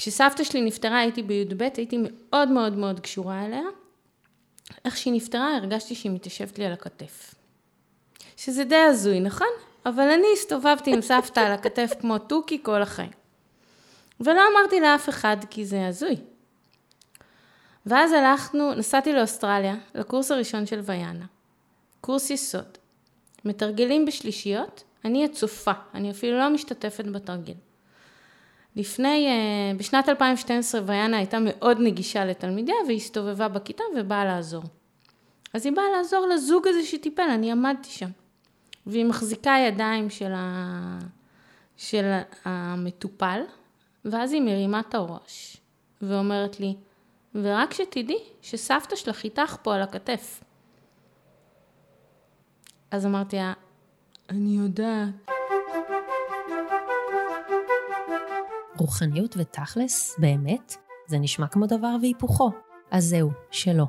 כשסבתא שלי נפטרה הייתי בי"ב, הייתי מאוד מאוד מאוד קשורה אליה. איך שהיא נפטרה הרגשתי שהיא מתיישבת לי על הכתף. שזה די הזוי, נכון? אבל אני הסתובבתי עם סבתא על הכתף כמו תוכי כל החיים. ולא אמרתי לאף אחד כי זה הזוי. ואז הלכנו, נסעתי לאוסטרליה, לקורס הראשון של ויאנה. קורס יסוד. מתרגלים בשלישיות, אני הצופה, אני אפילו לא משתתפת בתרגיל. לפני, אה, בשנת 2012 ויאנה הייתה מאוד נגישה לתלמידיה והיא הסתובבה בכיתה ובאה לעזור. אז היא באה לעזור לזוג הזה שטיפל, אני עמדתי שם. והיא מחזיקה ידיים של, ה... של המטופל, ואז היא מרימה את הראש ואומרת לי, ורק שתדעי שסבתא שלך איתך פה על הכתף. אז אמרתי לה, אני יודעת. רוחניות ותכלס, באמת, זה נשמע כמו דבר והיפוכו. אז זהו, שלא.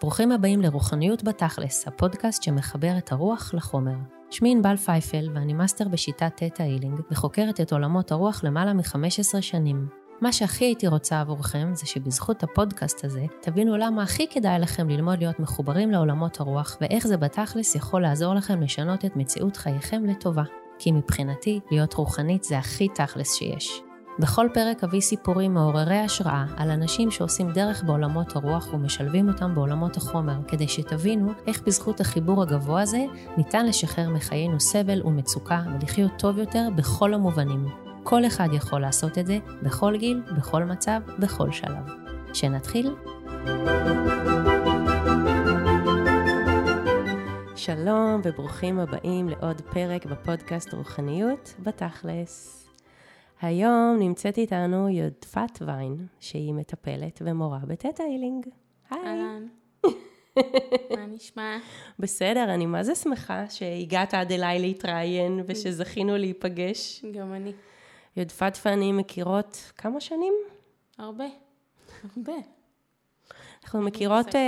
ברוכים הבאים לרוחניות בתכלס, הפודקאסט שמחבר את הרוח לחומר. שמי ענבל פייפל ואני מאסטר בשיטת Theta Healing וחוקרת את עולמות הרוח למעלה מ-15 שנים. מה שהכי הייתי רוצה עבורכם זה שבזכות הפודקאסט הזה תבינו למה הכי כדאי לכם ללמוד להיות מחוברים לעולמות הרוח ואיך זה בתכלס יכול לעזור לכם לשנות את מציאות חייכם לטובה. כי מבחינתי, להיות רוחנית זה הכי תכלס שיש. בכל פרק אביא סיפורים מעוררי השראה על אנשים שעושים דרך בעולמות הרוח ומשלבים אותם בעולמות החומר, כדי שתבינו איך בזכות החיבור הגבוה הזה ניתן לשחרר מחיינו סבל ומצוקה ולחיות טוב יותר בכל המובנים. כל אחד יכול לעשות את זה, בכל גיל, בכל מצב, בכל שלב. שנתחיל? שלום וברוכים הבאים לעוד פרק בפודקאסט רוחניות בתכלס. היום נמצאת איתנו יודפת ויין, שהיא מטפלת ומורה בטטה הילינג. היי. אהלן. מה נשמע? בסדר, אני מה זה שמחה שהגעת עד אליי להתראיין ושזכינו להיפגש. גם אני. יודפת ואני מכירות כמה שנים? הרבה. הרבה. אנחנו מכירות uh,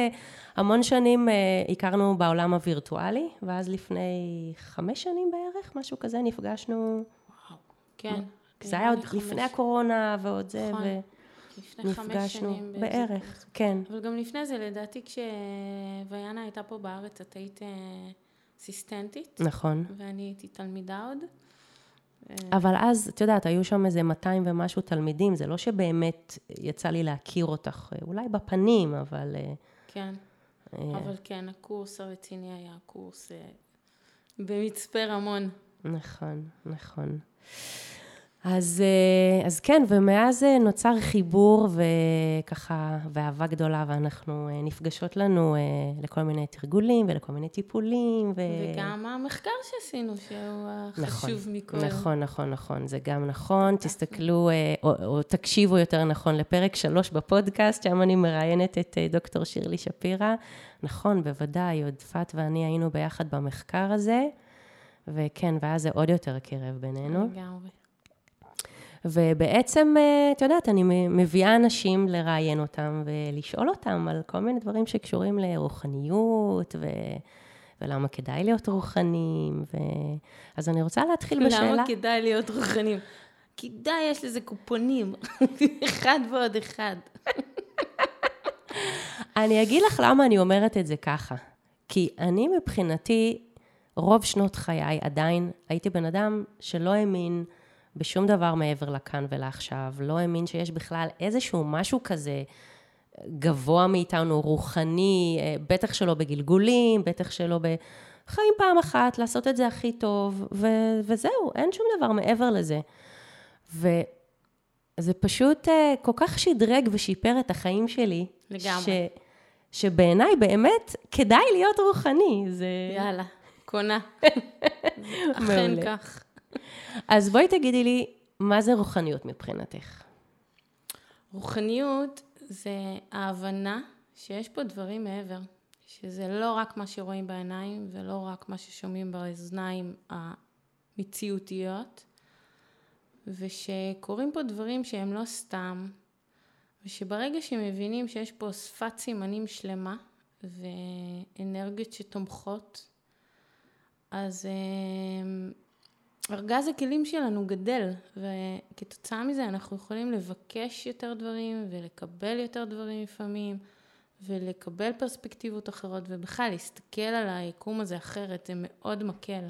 המון שנים, uh, הכרנו בעולם הווירטואלי, ואז לפני חמש שנים בערך, משהו כזה, נפגשנו. וואו, כן. זה היה עוד לפני הקורונה ועוד זה, נכון. ונפגשנו בערך, כן. אבל גם לפני זה, לדעתי כשוויאנה הייתה פה בארץ, את היית אסיסטנטית. נכון. ואני הייתי תלמידה עוד. אבל אז, את יודעת, היו שם איזה 200 ומשהו תלמידים, זה לא שבאמת יצא לי להכיר אותך, אולי בפנים, אבל... כן, אבל כן, הקורס הרציני היה קורס במצפה רמון. נכון, נכון. אז, אה, אז כן, ומאז אה, נוצר חיבור וככה, ואהבה גדולה, ואנחנו אה, נפגשות לנו לכל מיני תרגולים ולכל מיני טיפולים. ו... וגם המחקר שעשינו, שהוא החשוב נכון, מכל. נכון, נכון, נכון, זה גם נכון. תסתכלו, או, או תקשיבו יותר נכון לפרק שלוש בפודקאסט, שם אני מראיינת את דוקטור שירלי שפירא. נכון, בוודאי, עודפת ואני היינו ביחד במחקר הזה, וכן, ואז זה עוד יותר קירב בינינו. לגמרי. ובעצם, אה, את יודעת, אני מביאה אנשים לראיין אותם ולשאול אותם על כל מיני דברים שקשורים לרוחניות ו... ולמה כדאי להיות רוחנים, ו... אז אני רוצה להתחיל בשאלה... למה כדאי להיות רוחנים? כדאי, יש לזה קופונים, אחד ועוד אחד. אני אגיד לך למה אני אומרת את זה ככה. כי אני מבחינתי, רוב שנות חיי עדיין הייתי בן אדם שלא האמין בשום דבר מעבר לכאן ולעכשיו, לא האמין שיש בכלל איזשהו משהו כזה גבוה מאיתנו, רוחני, אה, בטח שלא בגלגולים, בטח שלא בחיים פעם אחת, לעשות את זה הכי טוב, ו- וזהו, אין שום דבר מעבר לזה. וזה פשוט uh, כל כך שדרג ושיפר את החיים שלי. לגמרי. ש- שבעיניי באמת כדאי להיות רוחני. זה... יאללה, קונה. אכן כך. אז בואי תגידי לי, מה זה רוחניות מבחינתך? רוחניות זה ההבנה שיש פה דברים מעבר, שזה לא רק מה שרואים בעיניים ולא רק מה ששומעים באוזניים המציאותיות, ושקורים פה דברים שהם לא סתם, ושברגע שמבינים שיש פה שפת סימנים שלמה ואנרגיות שתומכות, אז ארגז הכלים שלנו גדל, וכתוצאה מזה אנחנו יכולים לבקש יותר דברים ולקבל יותר דברים לפעמים, ולקבל פרספקטיבות אחרות, ובכלל להסתכל על היקום הזה אחרת, זה מאוד מקל.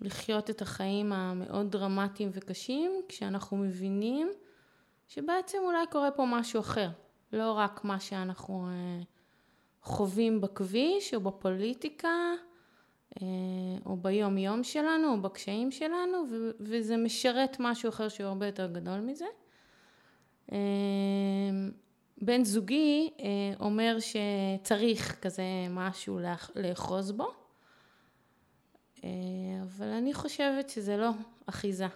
לחיות את החיים המאוד דרמטיים וקשים, כשאנחנו מבינים שבעצם אולי קורה פה משהו אחר, לא רק מה שאנחנו אה, חווים בכביש או בפוליטיקה, או ביום יום שלנו, או בקשיים שלנו, וזה משרת משהו אחר שהוא הרבה יותר גדול מזה. אה, בן זוגי אומר שצריך כזה משהו לאחוז בו, אבל אני חושבת שזה לא אחיזה.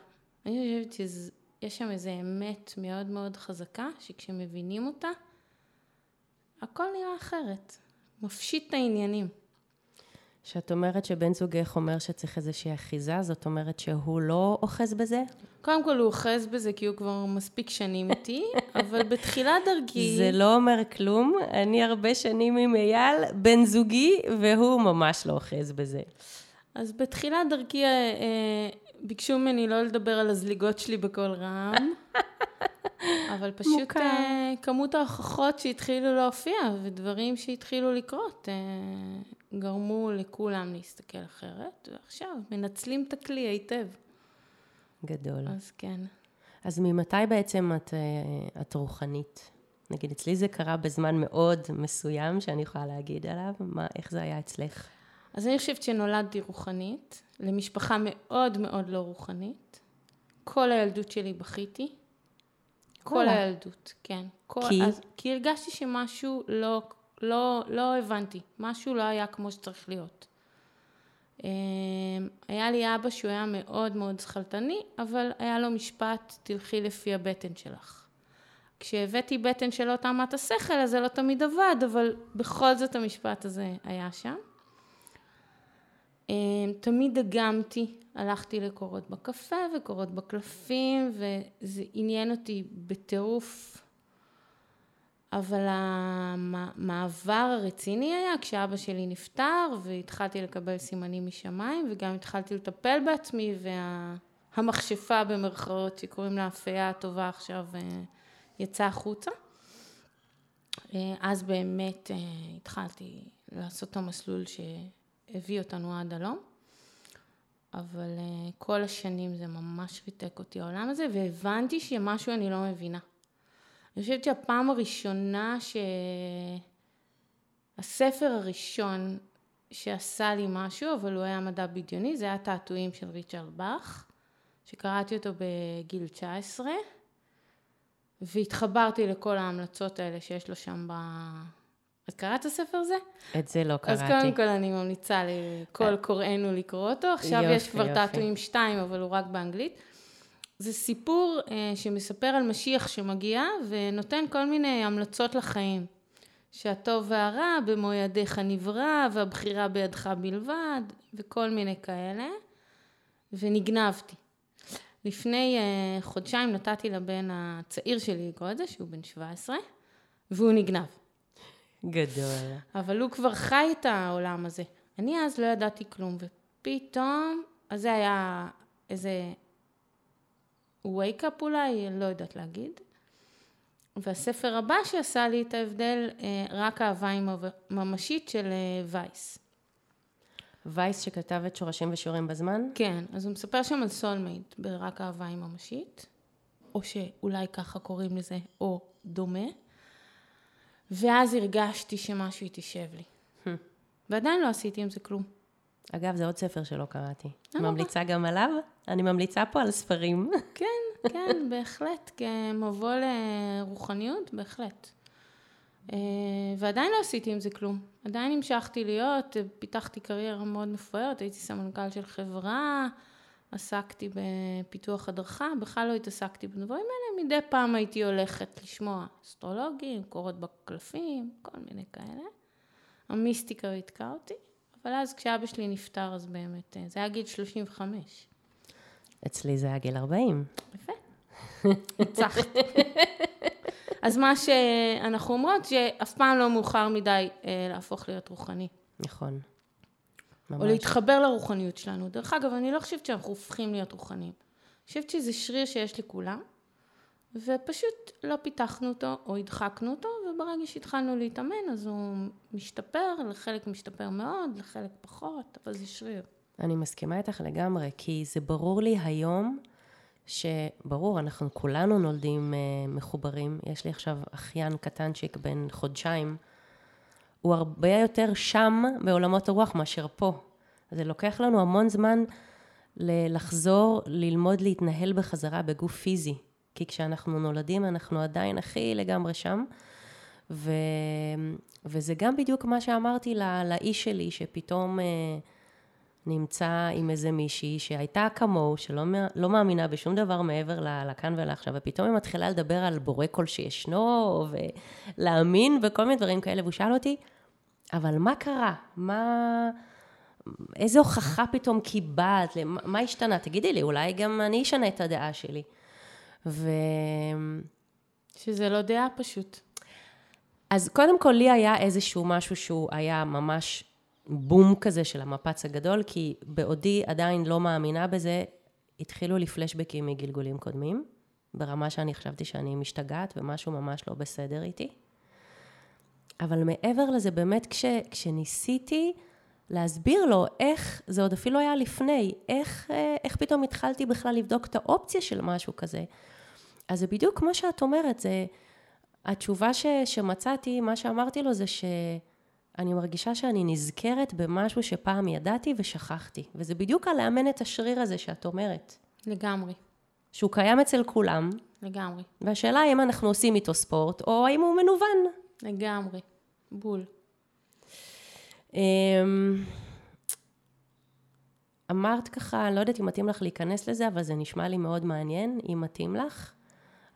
אני חושבת שיש שם איזו אמת מאוד מאוד חזקה, שכשמבינים אותה, הכל נראה אחרת. מפשיט את העניינים. כשאת אומרת שבן זוגך אומר שצריך איזושהי אחיזה, זאת אומרת שהוא לא אוחז בזה? קודם כל הוא אוחז בזה כי הוא כבר מספיק שנים איתי, אבל בתחילת דרכי... זה לא אומר כלום. אני הרבה שנים עם אייל, בן זוגי, והוא ממש לא אוחז בזה. אז בתחילת דרכי אה, אה, ביקשו ממני לא לדבר על הזליגות שלי בקול רם. אבל פשוט uh, כמות ההוכחות שהתחילו להופיע ודברים שהתחילו לקרות uh, גרמו לכולם להסתכל אחרת, ועכשיו מנצלים את הכלי היטב. גדול. אז כן. אז ממתי בעצם את, uh, את רוחנית? נגיד, אצלי זה קרה בזמן מאוד מסוים שאני יכולה להגיד עליו, מה, איך זה היה אצלך? אז אני חושבת שנולדתי רוחנית, למשפחה מאוד מאוד לא רוחנית. כל הילדות שלי בכיתי. כל הילדות, כן. כל, כי? אז, כי הרגשתי שמשהו לא, לא, לא הבנתי, משהו לא היה כמו שצריך להיות. אמ, היה לי אבא שהוא היה מאוד מאוד שכלתני, אבל היה לו משפט, תלכי לפי הבטן שלך. כשהבאתי בטן שלא תאמת השכל, אז זה לא תמיד עבד, אבל בכל זאת המשפט הזה היה שם. אמ, תמיד דגמתי, הלכתי לקורות בקפה וקורות בקלפים, וזה עניין אותי בטירוף. אבל המעבר הרציני היה כשאבא שלי נפטר, והתחלתי לקבל סימנים משמיים, וגם התחלתי לטפל בעצמי, והמכשפה במרכאות, שקוראים לה הפייה הטובה עכשיו, אה, יצאה החוצה. אה, אז באמת אה, התחלתי לעשות את המסלול ש... הביא אותנו עד הלום. אבל כל השנים זה ממש ריתק אותי העולם הזה, והבנתי שמשהו אני לא מבינה. אני חושבת שהפעם הראשונה שהספר הראשון שעשה לי משהו, אבל הוא היה מדע בדיוני, זה היה תעתועים של ריצ'רד באך, שקראתי אותו בגיל 19, והתחברתי לכל ההמלצות האלה שיש לו שם ב... את קראת את הספר הזה? את זה לא קראתי. אז קודם כל אני ממליצה לכל קוראינו לקרוא אותו. עכשיו יופי, יש כבר תעתועים שתיים, אבל הוא רק באנגלית. זה סיפור אה, שמספר על משיח שמגיע ונותן כל מיני המלצות לחיים. שהטוב והרע במו ידיך נברא, והבחירה בידך בלבד, וכל מיני כאלה. ונגנבתי. לפני uh, חודשיים נתתי לבן הצעיר שלי לקרוא את זה, שהוא בן 17, והוא נגנב. גדול. אבל הוא כבר חי את העולם הזה. אני אז לא ידעתי כלום, ופתאום, אז זה היה איזה wake-up אולי, לא יודעת להגיד. והספר הבא שעשה לי את ההבדל, אה, רק אהבה היא ממשית של אה, וייס. וייס שכתב את שורשים ושיעורים בזמן? כן, אז הוא מספר שם על soulmate ברק אהבה היא ממשית, או שאולי ככה קוראים לזה, או דומה. ואז הרגשתי שמשהו התיישב לי. Hmm. ועדיין לא עשיתי עם זה כלום. אגב, זה עוד ספר שלא קראתי. ממליצה גם עליו? אני ממליצה פה על ספרים. כן, כן, בהחלט. כמבוא לרוחניות, בהחלט. אה, ועדיין לא עשיתי עם זה כלום. עדיין המשכתי להיות, פיתחתי קריירה מאוד מפוארת, הייתי סמנכ"ל של חברה, עסקתי בפיתוח הדרכה, בכלל לא התעסקתי בדברים האלה, מדי פעם הייתי הולכת לשמוע אסטרולוגים, קורות בקלפים, כל מיני כאלה. המיסטיקה התקע אותי, אבל אז כשאבא שלי נפטר, אז באמת, זה היה גיל 35. אצלי זה היה גיל 40. יפה. ניצחת. אז מה שאנחנו אומרות, שאף פעם לא מאוחר מדי אה, להפוך להיות רוחני. נכון. או ממש. להתחבר לרוחניות שלנו. דרך אגב, אני לא חושבת שאנחנו הופכים להיות רוחניים. אני חושבת שזה שריר שיש לכולם, ופשוט לא פיתחנו אותו או הדחקנו אותו, וברגע שהתחלנו להתאמן אז הוא משתפר, לחלק משתפר מאוד, לחלק פחות, אבל זה שריר. אני מסכימה איתך לגמרי, כי זה ברור לי היום, שברור, אנחנו כולנו נולדים uh, מחוברים. יש לי עכשיו אחיין קטנצ'יק בן חודשיים, הוא הרבה יותר שם בעולמות הרוח מאשר פה. זה לוקח לנו המון זמן לחזור, ללמוד להתנהל בחזרה בגוף פיזי. כי כשאנחנו נולדים אנחנו עדיין הכי לגמרי שם. ו... וזה גם בדיוק מה שאמרתי לא... לאיש שלי, שפתאום אה, נמצא עם איזה מישהי שהייתה כמוהו, שלא לא מאמינה בשום דבר מעבר לכאן ולעכשיו, ופתאום היא מתחילה לדבר על בורא כל שישנו, ולהאמין בכל מיני דברים כאלה, והוא שאל אותי, אבל מה קרה? מה... איזה הוכחה פתאום קיבלת? מה השתנה? תגידי לי, אולי גם אני אשנה את הדעה שלי. ו... שזה לא דעה פשוט. אז קודם כל לי היה איזשהו משהו שהוא היה ממש בום כזה של המפץ הגדול, כי בעודי עדיין לא מאמינה בזה, התחילו לי פלשבקים מגלגולים קודמים, ברמה שאני חשבתי שאני משתגעת ומשהו ממש לא בסדר איתי. אבל מעבר לזה, באמת כש, כשניסיתי להסביר לו איך, זה עוד אפילו היה לפני, איך, אה, איך פתאום התחלתי בכלל לבדוק את האופציה של משהו כזה. אז זה בדיוק כמו שאת אומרת, זה... התשובה ש, שמצאתי, מה שאמרתי לו זה שאני מרגישה שאני נזכרת במשהו שפעם ידעתי ושכחתי. וזה בדיוק על לאמן את השריר הזה שאת אומרת. לגמרי, שהוא קיים אצל כולם, לגמרי, והשאלה האם אנחנו עושים איתו ספורט, או האם הוא מנוון. לגמרי. בול. אמ, אמרת ככה, אני לא יודעת אם מתאים לך להיכנס לזה, אבל זה נשמע לי מאוד מעניין, אם מתאים לך.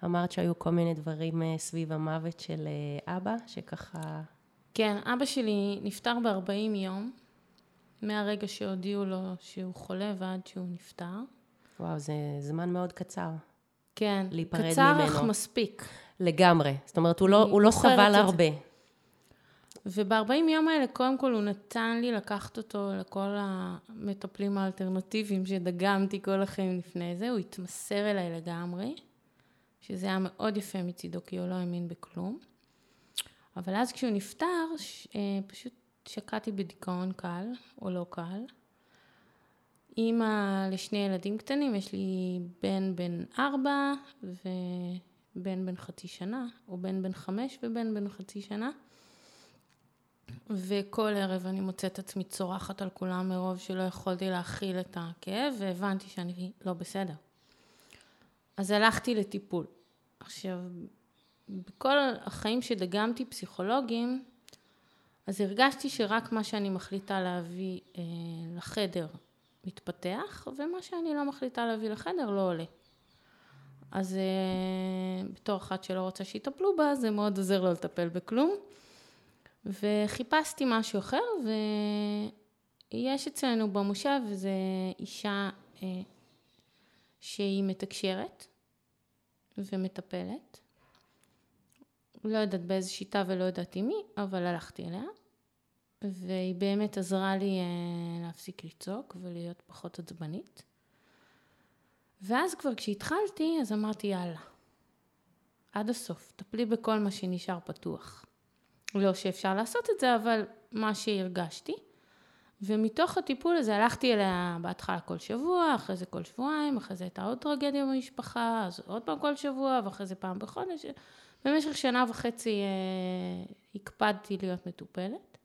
אמרת שהיו כל מיני דברים אה, סביב המוות של אה, אבא, שככה... כן, אבא שלי נפטר ב-40 יום, מהרגע שהודיעו לו שהוא חולה ועד שהוא נפטר. וואו, זה זמן מאוד קצר. כן, להיפרד קצר ממנו. אך מספיק. לגמרי. זאת אומרת, הוא לא, הוא לא סבל. הרבה. וב-40 יום האלה, קודם כל הוא נתן לי לקחת אותו לכל המטפלים האלטרנטיביים שדגמתי כל החיים לפני זה, הוא התמסר אליי לגמרי, שזה היה מאוד יפה מצידו, כי הוא לא האמין בכלום. אבל אז כשהוא נפטר, ש- אה, פשוט שקעתי בדיכאון קל, או לא קל. אימא לשני ילדים קטנים, יש לי בן בן ארבע ובן בן חצי שנה, או בן בן חמש ובן בן חצי שנה. וכל ערב אני מוצאת עצמי צורחת על כולם מרוב שלא יכולתי להכיל את הכאב, והבנתי שאני לא בסדר. אז הלכתי לטיפול. עכשיו, בכל החיים שדגמתי פסיכולוגים, אז הרגשתי שרק מה שאני מחליטה להביא אה, לחדר מתפתח, ומה שאני לא מחליטה להביא לחדר לא עולה. אז אה, בתור אחת שלא רוצה שיטפלו בה, זה מאוד עוזר לא לטפל בכלום. וחיפשתי משהו אחר, ויש אצלנו במושב איזו אישה אה, שהיא מתקשרת ומטפלת. לא יודעת באיזה שיטה ולא יודעת עם מי, אבל הלכתי אליה, והיא באמת עזרה לי אה, להפסיק לצעוק ולהיות פחות עצבנית. ואז כבר כשהתחלתי, אז אמרתי יאללה, עד הסוף, טפלי בכל מה שנשאר פתוח. לא שאפשר לעשות את זה, אבל מה שהרגשתי. ומתוך הטיפול הזה הלכתי אליה בהתחלה כל שבוע, אחרי זה כל שבועיים, אחרי זה הייתה עוד טרגדיה במשפחה, אז עוד פעם כל שבוע, ואחרי זה פעם בחודש. במשך שנה וחצי אה, הקפדתי להיות מטופלת.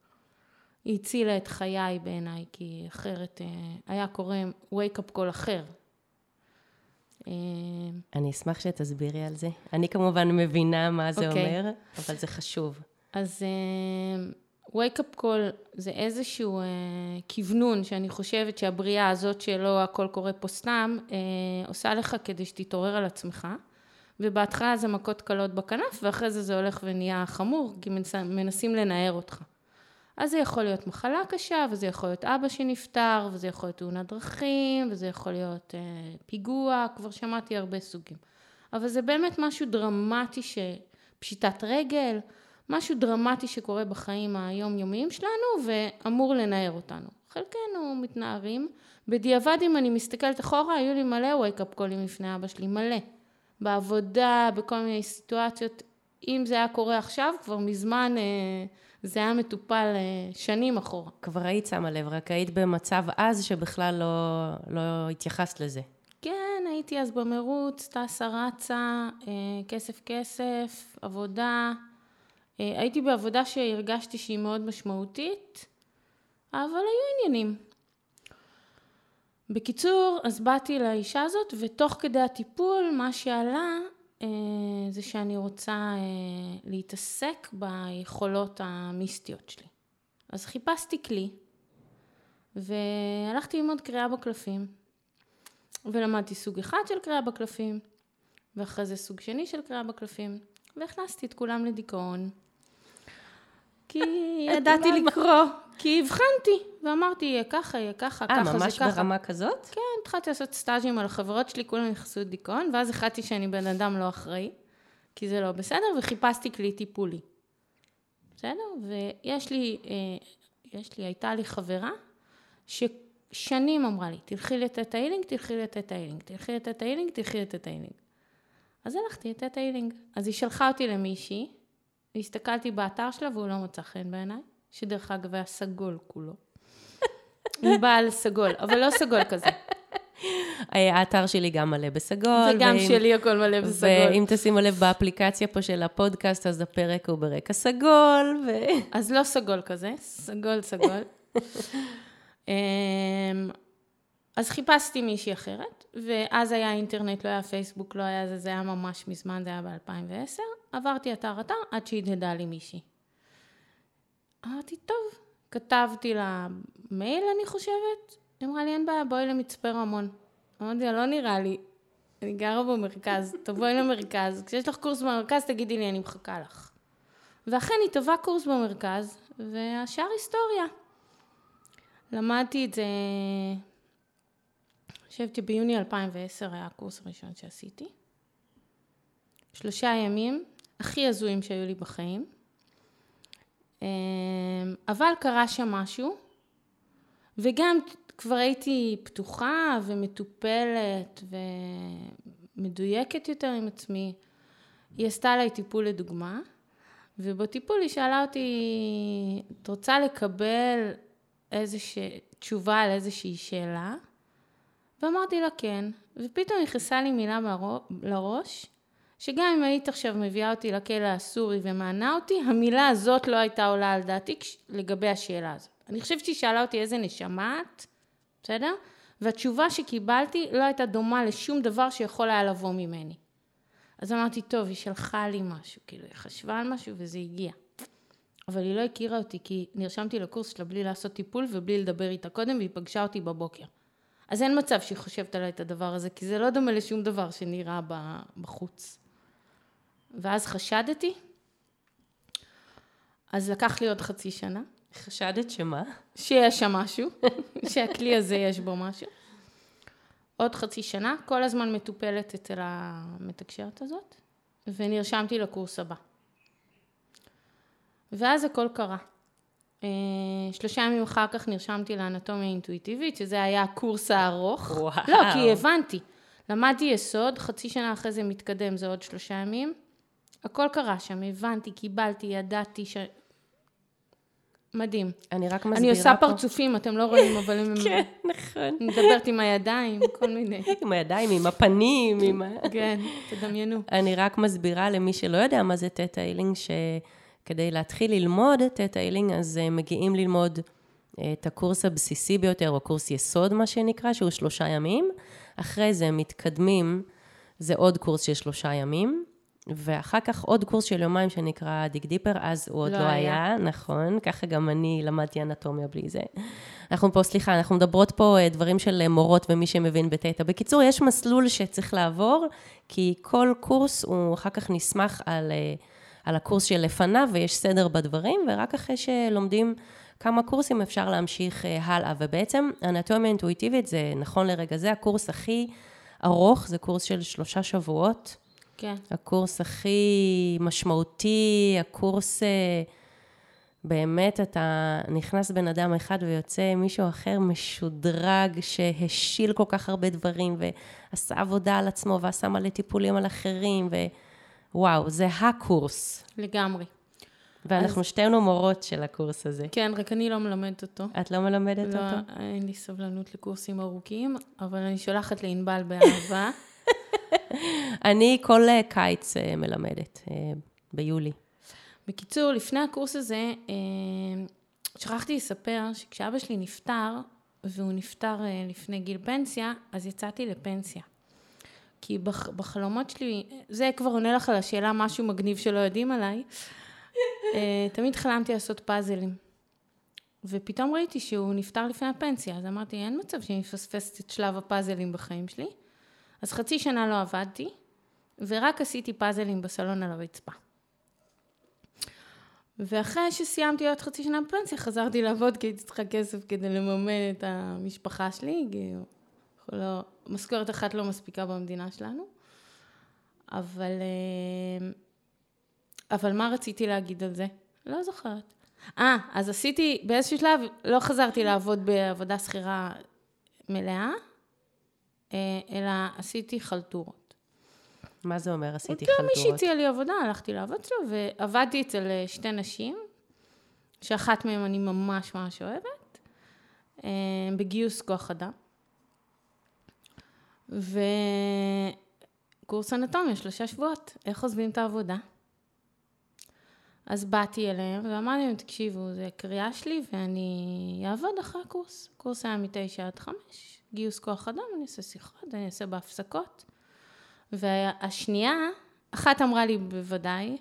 היא הצילה את חיי בעיניי, כי אחרת אה, היה קורה wake up call אחר. אה, אני אשמח שתסבירי על זה. אני כמובן מבינה מה זה אוקיי. אומר, אבל זה חשוב. אז uh, wake up call זה איזשהו uh, כוונון שאני חושבת שהבריאה הזאת שלא הכל קורה פה סתם, uh, עושה לך כדי שתתעורר על עצמך. ובהתחלה זה מכות קלות בכנף, ואחרי זה זה הולך ונהיה חמור, כי מנס, מנסים לנער אותך. אז זה יכול להיות מחלה קשה, וזה יכול להיות אבא שנפטר, וזה יכול להיות תאונת דרכים, וזה יכול להיות uh, פיגוע, כבר שמעתי הרבה סוגים. אבל זה באמת משהו דרמטי, ש... פשיטת רגל, משהו דרמטי שקורה בחיים היומיומיים שלנו ואמור לנער אותנו. חלקנו מתנערים. בדיעבד, אם אני מסתכלת אחורה, היו לי מלא wake-up קולים לפני אבא שלי, מלא. בעבודה, בכל מיני סיטואציות. אם זה היה קורה עכשיו, כבר מזמן אה, זה היה מטופל אה, שנים אחורה. כבר היית שמה לב, רק היית במצב אז שבכלל לא, לא התייחסת לזה. כן, הייתי אז במרוץ, טסה רצה, אה, כסף כסף, עבודה. הייתי בעבודה שהרגשתי שהיא מאוד משמעותית, אבל היו עניינים. בקיצור, אז באתי לאישה הזאת, ותוך כדי הטיפול, מה שעלה אה, זה שאני רוצה אה, להתעסק ביכולות המיסטיות שלי. אז חיפשתי כלי, והלכתי ללמוד קריאה בקלפים, ולמדתי סוג אחד של קריאה בקלפים, ואחרי זה סוג שני של קריאה בקלפים, והכנסתי את כולם לדיכאון. כי ידעתי לקרוא, כי הבחנתי, ואמרתי, יהיה ככה, יהיה ככה, אה, ככה, זה ככה. ממש ברמה כזאת? כן, התחלתי לעשות סטאז'ים על החברות שלי, כולם נכנסו לדיכאון, ואז החלטתי שאני בן אדם לא אחראי, כי זה לא בסדר, וחיפשתי כלי טיפולי. בסדר? ויש לי, אה, יש לי, הייתה לי חברה, ששנים אמרה לי, תלכי ל theta healing, תלכי ל theta healing, תלכי ל theta healing, תלכי ל theta healing. אז הלכתי ל theta healing. אז היא שלחה אותי למישהי, והסתכלתי באתר שלה והוא לא מצא חן בעיניי, שדרך אגב היה סגול כולו. עם בעל סגול, אבל לא סגול כזה. האתר שלי גם מלא בסגול. וגם ואם- שלי הכל מלא בסגול. ואם תשימו לב באפליקציה פה של הפודקאסט, אז הפרק הוא ברקע סגול, ו... אז לא סגול כזה, סגול סגול. אמ, אז חיפשתי מישהי אחרת, ואז היה אינטרנט, לא היה פייסבוק, לא היה זה, זה היה ממש מזמן, זה היה ב-2010. עברתי אתר אתר עד שהדהדה לי מישהי. אמרתי, טוב, כתבתי לה מייל, אני חושבת. היא אמרה לי, אין בעיה, בואי למצפה רמון. אמרתי לה, לא נראה לי, אני גרה במרכז, תבואי למרכז. כשיש לך קורס במרכז, תגידי לי, אני מחכה לך. ואכן היא טובה קורס במרכז, והשאר היסטוריה. למדתי את זה, אני חושבת שביוני 2010 היה הקורס הראשון שעשיתי. שלושה ימים, הכי הזויים שהיו לי בחיים. אמ, אבל קרה שם משהו, וגם כבר הייתי פתוחה ומטופלת ומדויקת יותר עם עצמי. היא עשתה עליי טיפול לדוגמה, ובטיפול היא שאלה אותי, את רוצה לקבל איזושהי תשובה על איזושהי שאלה? ואמרתי לה כן, ופתאום נכנסה לי מילה לראש, שגם אם היית עכשיו מביאה אותי לכלא הסורי ומענה אותי, המילה הזאת לא הייתה עולה על דעתי לגבי השאלה הזאת. אני חושבת שהיא שאלה אותי איזה נשמה את, בסדר? והתשובה שקיבלתי לא הייתה דומה לשום דבר שיכול היה לבוא ממני. אז אמרתי, טוב, היא שלחה לי משהו, כאילו, היא חשבה על משהו וזה הגיע. אבל היא לא הכירה אותי, כי נרשמתי לקורס שלה בלי לעשות טיפול ובלי לדבר איתה קודם, והיא פגשה אותי בבוקר. אז אין מצב שהיא חושבת עליי את הדבר הזה, כי זה לא דומה לשום דבר שנראה בחוץ. ואז חשדתי, אז לקח לי עוד חצי שנה, חשדת שמה? שיש שם משהו, שהכלי הזה יש בו משהו. עוד חצי שנה, כל הזמן מטופלת אצל המתקשרת הזאת, ונרשמתי לקורס הבא. ואז הכל קרה. אה, שלושה ימים אחר כך נרשמתי לאנטומיה אינטואיטיבית, שזה היה הקורס הארוך. וואו. לא, כי הבנתי. למדתי יסוד, חצי שנה אחרי זה מתקדם, זה עוד שלושה ימים. הכל קרה שם, הבנתי, קיבלתי, ידעתי ש... מדהים. אני רק מסבירה פה. אני עושה פרצופים, אתם לא רואים, אבל הם... כן, נכון. מדברת עם הידיים, כל מיני. עם הידיים, עם הפנים, עם ה... כן, תדמיינו. אני רק מסבירה למי שלא יודע מה זה תטא הילינג, שכדי להתחיל ללמוד תטא הילינג, אז אה, מגיעים ללמוד אה, את הקורס הבסיסי ביותר, או קורס יסוד, מה שנקרא, שהוא שלושה ימים. אחרי זה מתקדמים, זה עוד קורס של שלושה ימים. ואחר כך עוד קורס של יומיים שנקרא דיג דיפר, אז הוא עוד לא לא, היה. היה, נכון, ככה גם אני למדתי אנטומיה בלי זה. אנחנו פה, סליחה, אנחנו מדברות פה אה, דברים של אה, מורות ומי שמבין בתטא. בקיצור, יש מסלול שצריך לעבור, כי כל קורס הוא אחר כך נסמך על, אה, על הקורס שלפניו, ויש סדר בדברים, ורק אחרי שלומדים כמה קורסים אפשר להמשיך אה, הלאה. ובעצם, אנטומיה אינטואיטיבית זה, נכון לרגע זה, הקורס הכי ארוך, זה קורס של שלושה שבועות. כן. הקורס הכי משמעותי, הקורס... אה, באמת אתה נכנס בן אדם אחד ויוצא מישהו אחר משודרג, שהשיל כל כך הרבה דברים, ועשה עבודה על עצמו, ועשה מלא טיפולים על אחרים, ווואו, זה הקורס. לגמרי. ואנחנו אז... שתינו מורות של הקורס הזה. כן, רק אני לא מלמדת אותו. את לא מלמדת לא, אותו? לא, אין לי סבלנות לקורסים ארוכים, אבל אני שולחת לענבל באהבה. אני כל אה, קיץ אה, מלמדת, אה, ביולי. בקיצור, לפני הקורס הזה, שכחתי לספר שכשאבא שלי נפטר, והוא נפטר לפני גיל פנסיה, אז יצאתי לפנסיה. כי בח, בחלומות שלי, זה כבר עונה לך על השאלה משהו מגניב שלא יודעים עליי, תמיד חלמתי לעשות פאזלים. ופתאום ראיתי שהוא נפטר לפני הפנסיה, אז אמרתי, אין מצב שאני מפספסת את שלב הפאזלים בחיים שלי. אז חצי שנה לא עבדתי, ורק עשיתי פאזלים בסלון על הרצפה. ואחרי שסיימתי עוד חצי שנה בפנסיה, חזרתי לעבוד כי הייתי צריכה כסף כדי לממן את המשפחה שלי, כי לא, משכורת אחת לא מספיקה במדינה שלנו. אבל, אה, אבל מה רציתי להגיד על זה? לא זוכרת. אה, אז עשיתי, באיזשהו שלב לא חזרתי לעבוד בעבודה שכירה מלאה, אה, אלא עשיתי חלטורות. מה זה אומר עשיתי חלטורות? מישהי הציע לי עבודה, הלכתי לעבוד אצלו, ועבדתי אצל אה, שתי נשים, שאחת מהן אני ממש ממש אוהבת, אה, בגיוס כוח אדם. וקורס אנטומיה, שלושה שבועות, איך עוזבים את העבודה? אז באתי אליהם ואמרתי להם, תקשיבו, זה קריאה שלי ואני אעבוד אחרי הקורס. הקורס היה מתשע עד חמש, גיוס כוח אדם, אני אעשה שיחות, אני אעשה בהפסקות. והשנייה, אחת אמרה לי בוודאי,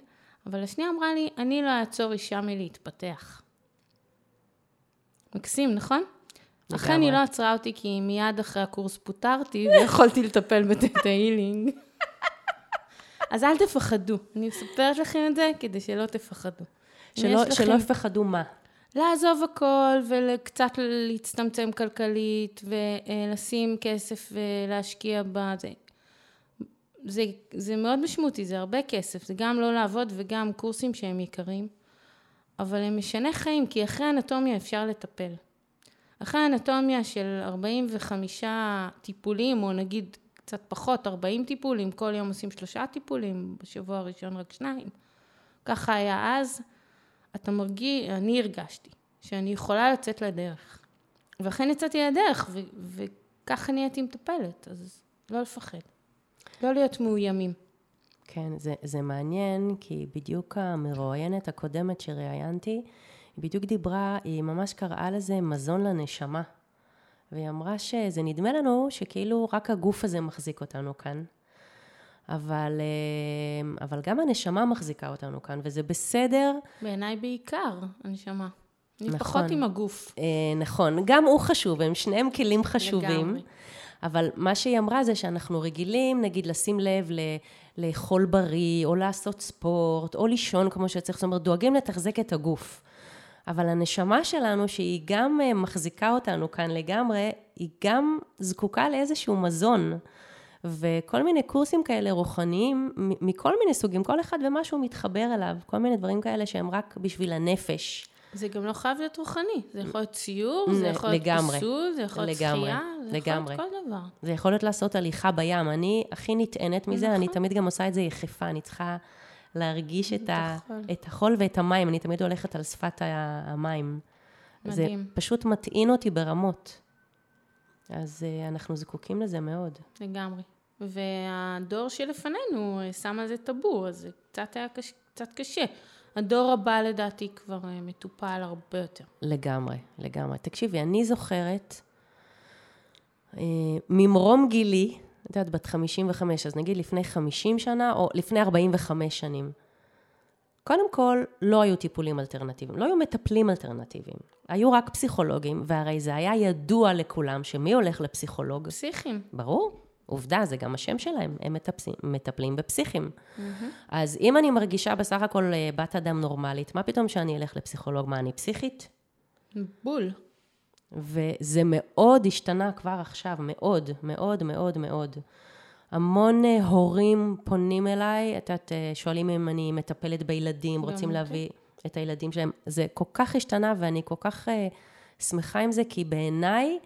אבל השנייה אמרה לי, אני לא אעצור אישה מלהתפתח. מקסים, נכון? אכן היא לא עצרה אותי, כי מיד אחרי הקורס פוטרתי, ויכולתי לטפל בטטה הילינג. אז אל תפחדו. אני מספרת לכם את זה כדי שלא תפחדו. שלא, לכם... יפחדו מה? לעזוב הכל וקצת להצטמצם כלכלית ולשים כסף ולהשקיע בזה. זה, זה מאוד משמעותי, זה הרבה כסף, זה גם לא לעבוד וגם קורסים שהם יקרים, אבל הם משנה חיים, כי אחרי אנטומיה אפשר לטפל. אחרי אנטומיה של 45 טיפולים, או נגיד קצת פחות, 40 טיפולים, כל יום עושים שלושה טיפולים, בשבוע הראשון רק שניים. ככה היה אז. אתה מרגיש, אני הרגשתי, שאני יכולה לצאת לדרך. ואכן יצאתי לדרך, ו- וככה נהייתי מטפלת, אז לא לפחד. לא להיות מאוימים. כן, זה, זה מעניין, כי בדיוק המרואיינת הקודמת שראיינתי, היא בדיוק דיברה, היא ממש קראה לזה מזון לנשמה. והיא אמרה שזה נדמה לנו שכאילו רק הגוף הזה מחזיק אותנו כאן. אבל, אה, אבל גם הנשמה מחזיקה אותנו כאן, וזה בסדר. בעיניי בעיקר, הנשמה. נכון. פחות עם הגוף. אה, נכון, גם הוא חשוב, הם שניהם כלים חשובים. לגמרי. אבל מה שהיא אמרה זה שאנחנו רגילים, נגיד, לשים לב ל... לאכול בריא, או לעשות ספורט, או לישון כמו שצריך, זאת אומרת, דואגים לתחזק את הגוף. אבל הנשמה שלנו, שהיא גם אה, מחזיקה אותנו כאן לגמרי, היא גם זקוקה לאיזשהו מזון. וכל מיני קורסים כאלה רוחניים, מכל מיני סוגים, כל אחד ומה שהוא מתחבר אליו, כל מיני דברים כאלה שהם רק בשביל הנפש. זה גם לא חייב להיות רוחני, זה יכול להיות ציור, זה יכול להיות פיסול, זה יכול להיות שחייה, זה יכול להיות כל דבר. זה יכול להיות לעשות הליכה בים. אני הכי נטענת מזה, נכון. אני תמיד גם עושה את זה יחפה, אני צריכה להרגיש את, ה, את החול ואת המים, אני תמיד הולכת על שפת המים. מדהים. זה פשוט מטעין אותי ברמות. אז uh, אנחנו זקוקים לזה מאוד. לגמרי. והדור שלפנינו אה, שם על זה טאבו, אז זה קצת היה קש, קצת קשה. הדור הבא לדעתי כבר אה, מטופל הרבה יותר. לגמרי, לגמרי. תקשיבי, אני זוכרת, אה, ממרום גילי, את יודעת, בת 55, אז נגיד לפני 50 שנה, או לפני 45 שנים. קודם כל, לא היו טיפולים אלטרנטיביים, לא היו מטפלים אלטרנטיביים. היו רק פסיכולוגים, והרי זה היה ידוע לכולם שמי הולך לפסיכולוג? פסיכים. ברור. עובדה, זה גם השם שלהם, הם מטפסים, מטפלים בפסיכים. Mm-hmm. אז אם אני מרגישה בסך הכל אה, בת אדם נורמלית, מה פתאום שאני אלך לפסיכולוג? מה, אני פסיכית? בול. וזה מאוד השתנה כבר עכשיו, מאוד, מאוד, מאוד, מאוד. המון הורים פונים אליי, את יודעת, אה, שואלים אם אני מטפלת בילדים, רוצים להביא... את הילדים שלהם. זה כל כך השתנה ואני כל כך uh, שמחה עם זה, כי בעיניי,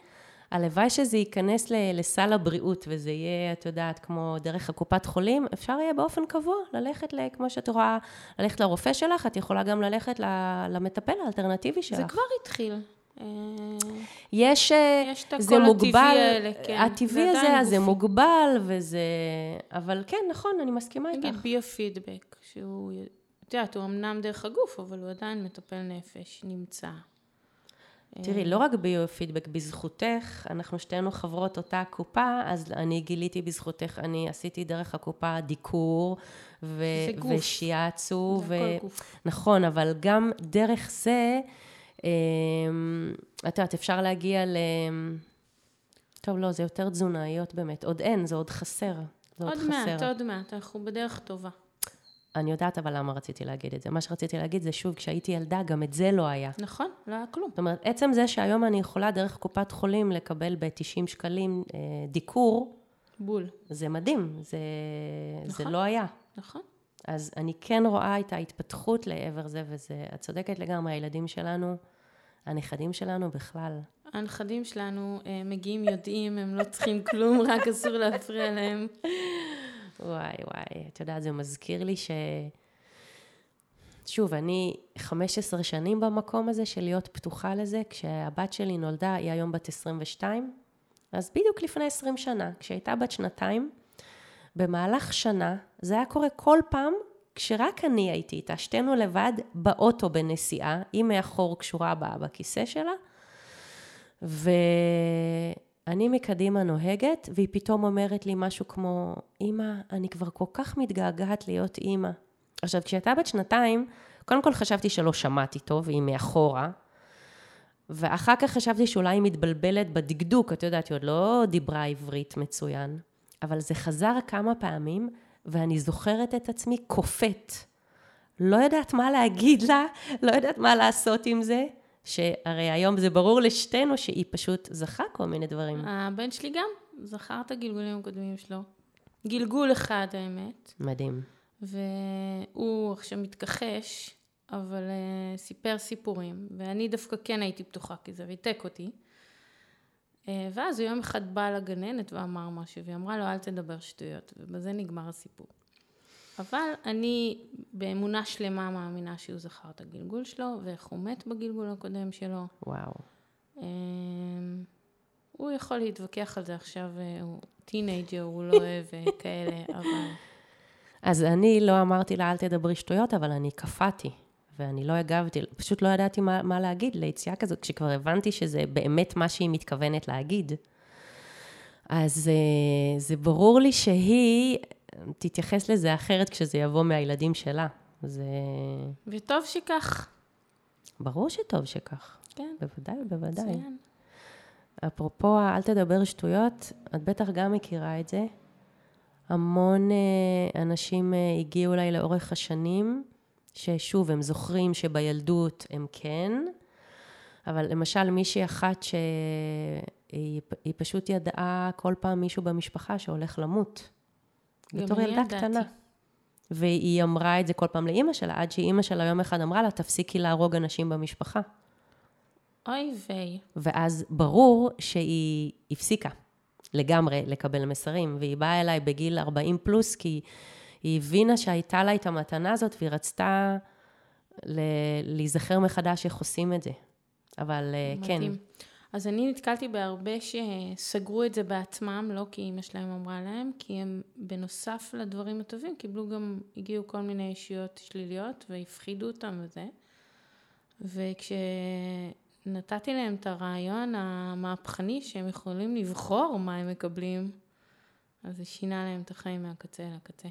הלוואי שזה ייכנס לסל הבריאות וזה יהיה, את יודעת, כמו דרך הקופת חולים, אפשר יהיה באופן קבוע ללכת, כמו שאת רואה, ללכת לרופא שלך, את יכולה גם ללכת למטפל האלטרנטיבי שלך. זה כבר התחיל. אה, יש, אה, יש את זה מוגבל, הטבעי האלה, כן. הטבעי הזה, זה מוגבל, וזה... אבל כן, נכון, אני מסכימה איתך. נגיד ביו-פידבק, שהוא, את יודעת, הוא אמנם דרך הגוף, אבל הוא עדיין מטפל נפש, נמצא. תראי, לא רק ביו-פידבק, בזכותך, אנחנו שתינו חברות אותה קופה, אז אני גיליתי בזכותך, אני עשיתי דרך הקופה דיקור, ו- ושיאצו, זה ו- גוף. נכון, אבל גם דרך זה, את יודעת, אפשר להגיע ל... טוב, לא, זה יותר תזונאיות באמת. עוד אין, זה עוד חסר. זה עוד, עוד מעט, עוד מעט, אנחנו בדרך טובה. אני יודעת אבל למה רציתי להגיד את זה. מה שרציתי להגיד זה שוב, כשהייתי ילדה, גם את זה לא היה. נכון, לא היה כלום. זאת אומרת, עצם זה שהיום אני יכולה דרך קופת חולים לקבל ב-90 שקלים אה, דיקור, בול. זה מדהים, זה, נכון, זה לא היה. נכון. אז אני כן רואה את ההתפתחות לעבר זה, וזה, את צודקת לגמרי, הילדים שלנו, הנכדים שלנו בכלל. הנכדים שלנו אה, מגיעים, יודעים, הם לא צריכים כלום, רק אסור להפריע להם. וואי וואי, את יודעת, זה מזכיר לי ש... שוב, אני 15 שנים במקום הזה של להיות פתוחה לזה, כשהבת שלי נולדה, היא היום בת 22, אז בדיוק לפני 20 שנה, כשהייתה בת שנתיים, במהלך שנה, זה היה קורה כל פעם כשרק אני הייתי איתה, שתינו לבד באוטו בנסיעה, היא מאחור קשורה בכיסא שלה, ו... אני מקדימה נוהגת, והיא פתאום אומרת לי משהו כמו, אמא, אני כבר כל כך מתגעגעת להיות אמא. עכשיו, כשהייתה בת שנתיים, קודם כל חשבתי שלא שמעתי טוב, היא מאחורה, ואחר כך חשבתי שאולי היא מתבלבלת בדקדוק, את יודעת, היא עוד לא דיברה עברית מצוין, אבל זה חזר כמה פעמים, ואני זוכרת את עצמי קופאת. לא יודעת מה להגיד לה, לא יודעת מה לעשות עם זה. שהרי היום זה ברור לשתינו שהיא פשוט זכה כל מיני דברים. הבן שלי גם זכר את הגלגולים הקודמים שלו. גלגול אחד האמת. מדהים. והוא עכשיו מתכחש, אבל uh, סיפר סיפורים, ואני דווקא כן הייתי פתוחה, כי זה ריתק אותי. Uh, ואז יום אחד בא לגננת ואמר משהו, והיא אמרה לו, אל תדבר שטויות, ובזה נגמר הסיפור. אבל אני באמונה שלמה מאמינה שהוא זכר את הגלגול שלו, ואיך הוא מת בגלגול הקודם שלו. וואו. אמ, הוא יכול להתווכח על זה עכשיו, אה, הוא teenager, הוא לא אוהב אה, כאלה, אבל... אז אני לא אמרתי לה, אל תדברי שטויות, אבל אני קפאתי, ואני לא הגבתי, פשוט לא ידעתי מה, מה להגיד ליציאה כזאת, כשכבר הבנתי שזה באמת מה שהיא מתכוונת להגיד. אז אה, זה ברור לי שהיא, תתייחס לזה אחרת כשזה יבוא מהילדים שלה. זה... וטוב שכך. ברור שטוב שכך. כן. בוודאי, בוודאי. מצוין. אפרופו, אל תדבר שטויות, את בטח גם מכירה את זה. המון אה, אנשים אה, הגיעו אליי לאורך השנים, ששוב, הם זוכרים שבילדות הם כן, אבל למשל מישהי אחת שהיא פשוט ידעה כל פעם מישהו במשפחה שהולך למות. בתור ילדה ידעתי. קטנה. והיא אמרה את זה כל פעם לאימא שלה, עד שאימא שלה יום אחד אמרה לה, תפסיקי להרוג אנשים במשפחה. אוי ויי. ואז ברור שהיא הפסיקה לגמרי לקבל מסרים, והיא באה אליי בגיל 40 פלוס, כי היא הבינה שהייתה לה את המתנה הזאת, והיא רצתה להיזכר מחדש איך עושים את זה. אבל אה, כן. מדהים. כן. אז אני נתקלתי בהרבה שסגרו את זה בעצמם, לא כי אמא שלהם אמרה להם, כי הם בנוסף לדברים הטובים קיבלו גם, הגיעו כל מיני אישיות שליליות והפחידו אותם וזה. וכשנתתי להם את הרעיון המהפכני שהם יכולים לבחור מה הם מקבלים, אז זה שינה להם את החיים מהקצה אל הקצה.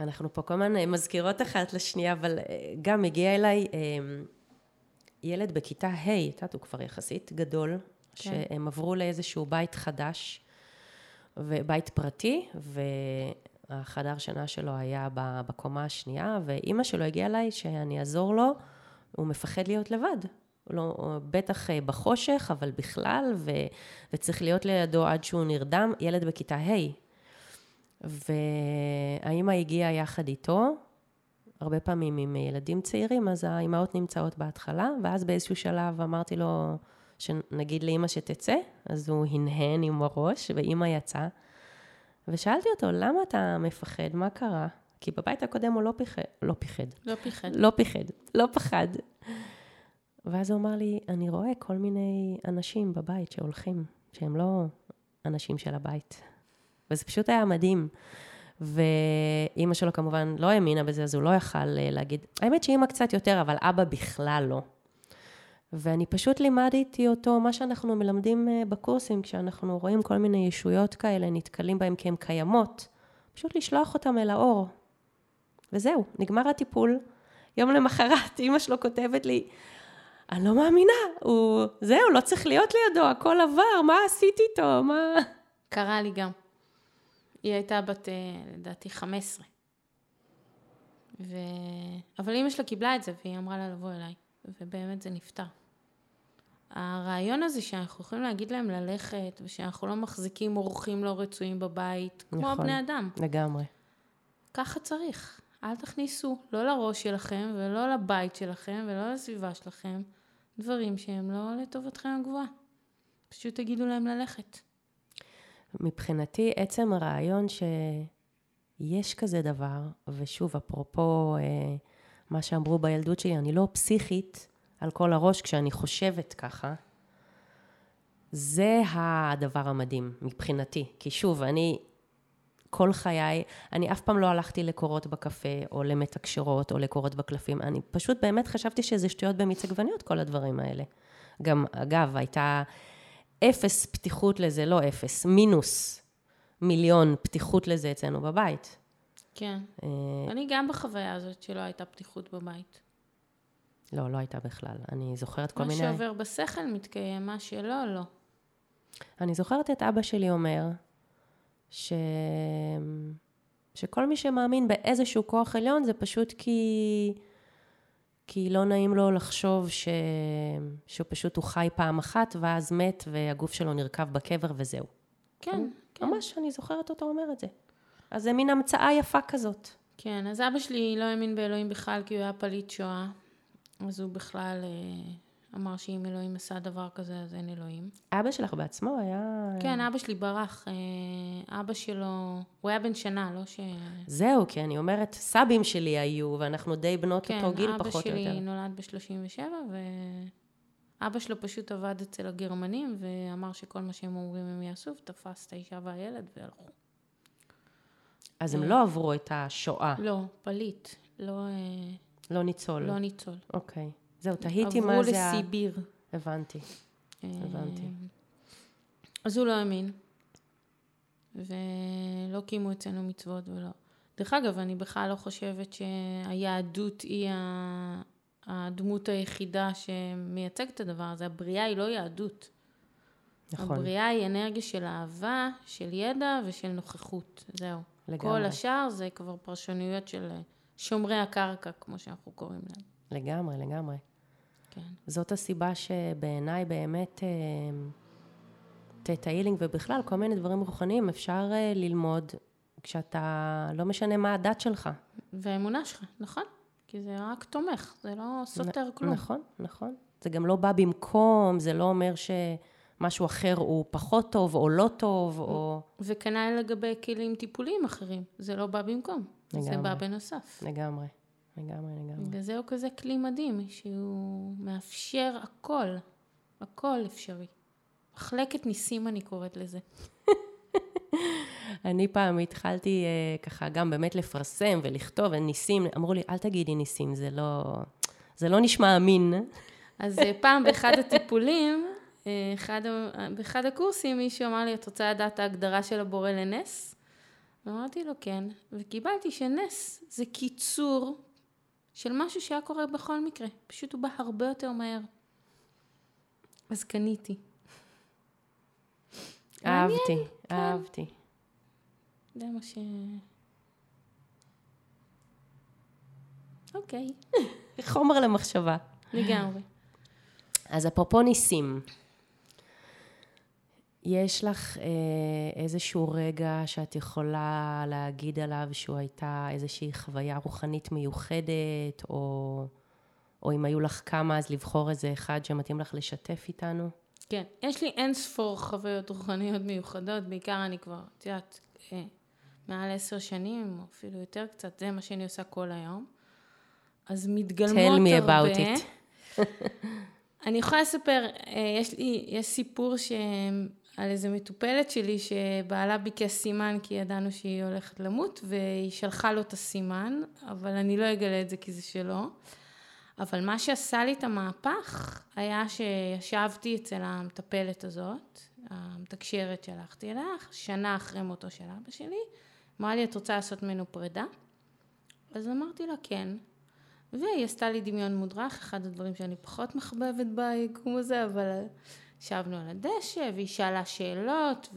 אנחנו פה כל הזמן מזכירות אחת לשנייה, אבל אה, גם הגיע אליי אה, ילד בכיתה ה', את יודעת, הוא כבר יחסית גדול, כן. שהם עברו לאיזשהו בית חדש, ובית פרטי, והחדר שינה שלו היה בקומה השנייה, ואימא שלו הגיעה אליי שאני אעזור לו, הוא מפחד להיות לבד. לא, בטח אה, בחושך, אבל בכלל, ו, וצריך להיות לידו עד שהוא נרדם, ילד בכיתה ה'. והאימא הגיעה יחד איתו, הרבה פעמים עם ילדים צעירים, אז האימהות נמצאות בהתחלה, ואז באיזשהו שלב אמרתי לו, שנגיד לאימא שתצא, אז הוא הנהן עם הראש, ואימא יצאה. ושאלתי אותו, למה אתה מפחד? מה קרה? כי בבית הקודם הוא לא פיחד, לא פיחד. לא פיחד. לא פיחד, לא פחד. ואז הוא אמר לי, אני רואה כל מיני אנשים בבית שהולכים, שהם לא אנשים של הבית. וזה פשוט היה מדהים. ואימא שלו כמובן לא האמינה בזה, אז הוא לא יכל אה, להגיד, האמת שאימא קצת יותר, אבל אבא בכלל לא. ואני פשוט לימדתי אותו מה שאנחנו מלמדים אה, בקורסים, כשאנחנו רואים כל מיני ישויות כאלה, נתקלים בהם כי הן קיימות, פשוט לשלוח אותם אל האור. וזהו, נגמר הטיפול. יום למחרת, אימא שלו כותבת לי, אני לא מאמינה, הוא, זהו, לא צריך להיות לידו, הכל עבר, מה עשית איתו, מה... קרה לי גם. היא הייתה בת, אה, לדעתי, 15. ו... אבל אימא שלה קיבלה את זה, והיא אמרה לה לבוא אליי, ובאמת זה נפתר. הרעיון הזה שאנחנו יכולים להגיד להם ללכת, ושאנחנו לא מחזיקים אורחים לא רצויים בבית, כמו נכון, הבני אדם. לגמרי. ככה צריך. אל תכניסו, לא לראש שלכם, ולא לבית שלכם, ולא לסביבה שלכם, דברים שהם לא לטובתכם הגבוהה. פשוט תגידו להם ללכת. מבחינתי, עצם הרעיון שיש כזה דבר, ושוב, אפרופו אה, מה שאמרו בילדות שלי, אני לא פסיכית על כל הראש כשאני חושבת ככה, זה הדבר המדהים מבחינתי. כי שוב, אני כל חיי, אני אף פעם לא הלכתי לקורות בקפה, או למתקשרות, או לקורות בקלפים. אני פשוט באמת חשבתי שזה שטויות במיץ עגבניות, כל הדברים האלה. גם, אגב, הייתה אפס פתיחות לזה, לא אפס, מינוס מיליון פתיחות לזה אצלנו בבית. כן. אה, אני גם בחוויה הזאת שלא הייתה פתיחות בבית. לא, לא הייתה בכלל. אני זוכרת כל מה מיני... שעובר בשכל מתקיים, מה שלא, לא. אני זוכרת את אבא שלי אומר, ש... שכל מי שמאמין באיזשהו כוח עליון זה פשוט כי, כי לא נעים לו לחשוב ש... שהוא פשוט הוא חי פעם אחת ואז מת והגוף שלו נרקב בקבר וזהו. כן, כן. ממש, אני זוכרת אותו אומר את זה. אז זה מין המצאה יפה כזאת. כן, אז אבא שלי לא האמין באלוהים בכלל, כי הוא היה פליט שואה. אז הוא בכלל אה, אמר שאם אלוהים עשה דבר כזה, אז אין אלוהים. אבא שלך בעצמו היה... כן, אבא שלי ברח. אה, אבא שלו, הוא היה בן שנה, לא ש... זהו, כי אני אומרת, סבים שלי היו, ואנחנו די בנות כן, אותו גיל אבא פחות או שלי יותר. נולד ב-37, ואבא שלו פשוט עבד אצל הגרמנים, ואמר שכל מה שהם אומרים הם יעשו, ותפס את האישה והילד והלכו. אז הם לא עברו את השואה, לא, פליט, לא, אה, לא ניצול. לא ניצול. אוקיי. זהו, תהיתי מה עברו זה ה... לסיביר. הבנתי. הבנתי. אה, אז הוא לא האמין, ולא קיימו אצלנו מצוות ולא. דרך אגב, אני בכלל לא חושבת שהיהדות היא הדמות היחידה שמייצגת את הדבר הזה. הבריאה היא לא יהדות. נכון. הבריאה היא אנרגיה של אהבה, של ידע ושל נוכחות. זהו. לגמרי. כל השאר זה כבר פרשנויות של שומרי הקרקע, כמו שאנחנו קוראים להם. לגמרי, לגמרי. כן. זאת הסיבה שבעיניי באמת אה, תטא הילינג ובכלל כל מיני דברים רוחניים אפשר אה, ללמוד כשאתה, לא משנה מה הדת שלך. והאמונה שלך, נכון? כי זה רק תומך, זה לא סותר כלום. נכון, נכון. זה גם לא בא במקום, זה לא אומר שמשהו אחר הוא פחות טוב או לא טוב, או... וכנ"ל לגבי כלים טיפוליים אחרים, זה לא בא במקום, זה לגמרי. בא בנוסף. לגמרי, לגמרי, לגמרי. בגלל זה הוא כזה כלי מדהים, שהוא מאפשר הכל, הכל אפשרי. מחלקת ניסים אני קוראת לזה. אני פעם התחלתי אה, ככה גם באמת לפרסם ולכתוב, ניסים, אמרו לי, אל תגידי ניסים, זה לא, זה לא נשמע אמין. אז אה, פעם באחד הטיפולים, אה, אחד, באחד הקורסים מישהו אמר לי, את רוצה לדעת את ההגדרה של הבורא לנס? אמרתי לו כן, וקיבלתי שנס זה קיצור של משהו שהיה קורה בכל מקרה, פשוט הוא בא הרבה יותר מהר. אז קניתי. מעניין, אהבתי, כן. אהבתי. זה מה ש... אוקיי, חומר למחשבה. לגמרי. אז אפרופו ניסים, יש לך אה, איזשהו רגע שאת יכולה להגיד עליו שהוא הייתה איזושהי חוויה רוחנית מיוחדת, או, או אם היו לך כמה, אז לבחור איזה אחד שמתאים לך לשתף איתנו? כן, יש לי אין ספור חוויות רוחניות מיוחדות, בעיקר אני כבר, את יודעת, אה, מעל עשר שנים, או אפילו יותר קצת, זה מה שאני עושה כל היום. אז מתגלמות Tell me הרבה. about it. אני יכולה לספר, אה, יש לי, יש סיפור ש... על איזה מטופלת שלי שבעלה ביקש סימן כי ידענו שהיא הולכת למות והיא שלחה לו את הסימן, אבל אני לא אגלה את זה כי זה שלו. אבל מה שעשה לי את המהפך היה שישבתי אצל המטפלת הזאת, המתקשרת שהלכתי אליה, שנה אחרי מותו של אבא שלי, אמרה לי, את רוצה לעשות ממנו פרידה? אז אמרתי לה, כן. והיא עשתה לי דמיון מודרך, אחד הדברים שאני פחות מחבבת ביקום הזה, אבל ישבנו על הדשא, והיא שאלה שאלות,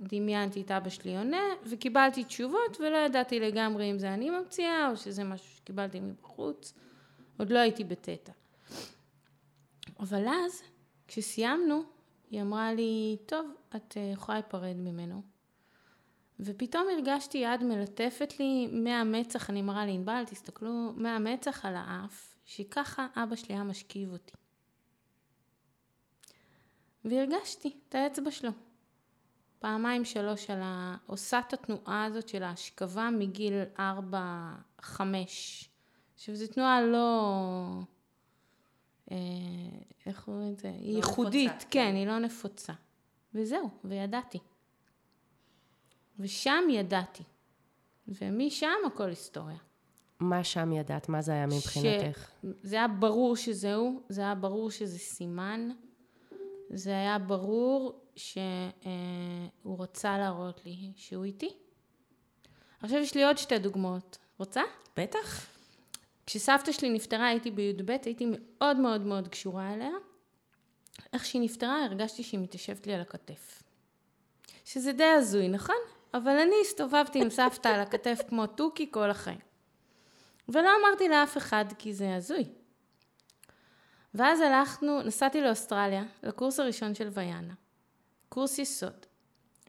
ודמיינתי את אבא שלי עונה, וקיבלתי תשובות, ולא ידעתי לגמרי אם זה אני ממציאה, או שזה משהו שקיבלתי מבחוץ. עוד לא הייתי בתטא. אבל אז, כשסיימנו, היא אמרה לי, טוב, את אה, יכולה להיפרד ממנו. ופתאום הרגשתי יד מלטפת לי מהמצח, אני מראה לענבל, תסתכלו, מהמצח על האף, שככה אבא שלי היה משכיב אותי. והרגשתי את האצבע שלו. פעמיים שלוש על ה... עושה את התנועה הזאת של ההשכבה מגיל ארבע, חמש. עכשיו, זו תנועה לא... אה, איך קוראים לזה? היא ייחודית, נפוצה, כן, היא לא נפוצה. וזהו, וידעתי. ושם ידעתי. ומשם הכל היסטוריה. מה שם ידעת? מה זה היה מבחינתך? זה היה ברור שזהו, זה היה ברור שזה סימן, זה היה ברור שהוא רצה להראות לי שהוא איתי. עכשיו יש לי עוד שתי דוגמאות. רוצה? בטח. כשסבתא שלי נפטרה הייתי בי"ב, הייתי מאוד מאוד מאוד קשורה אליה. איך שהיא נפטרה הרגשתי שהיא מתיישבת לי על הכתף. שזה די הזוי, נכון? אבל אני הסתובבתי עם סבתא על הכתף כמו תוכי כל החיים. ולא אמרתי לאף אחד כי זה הזוי. ואז הלכנו, נסעתי לאוסטרליה, לקורס הראשון של ויאנה. קורס יסוד.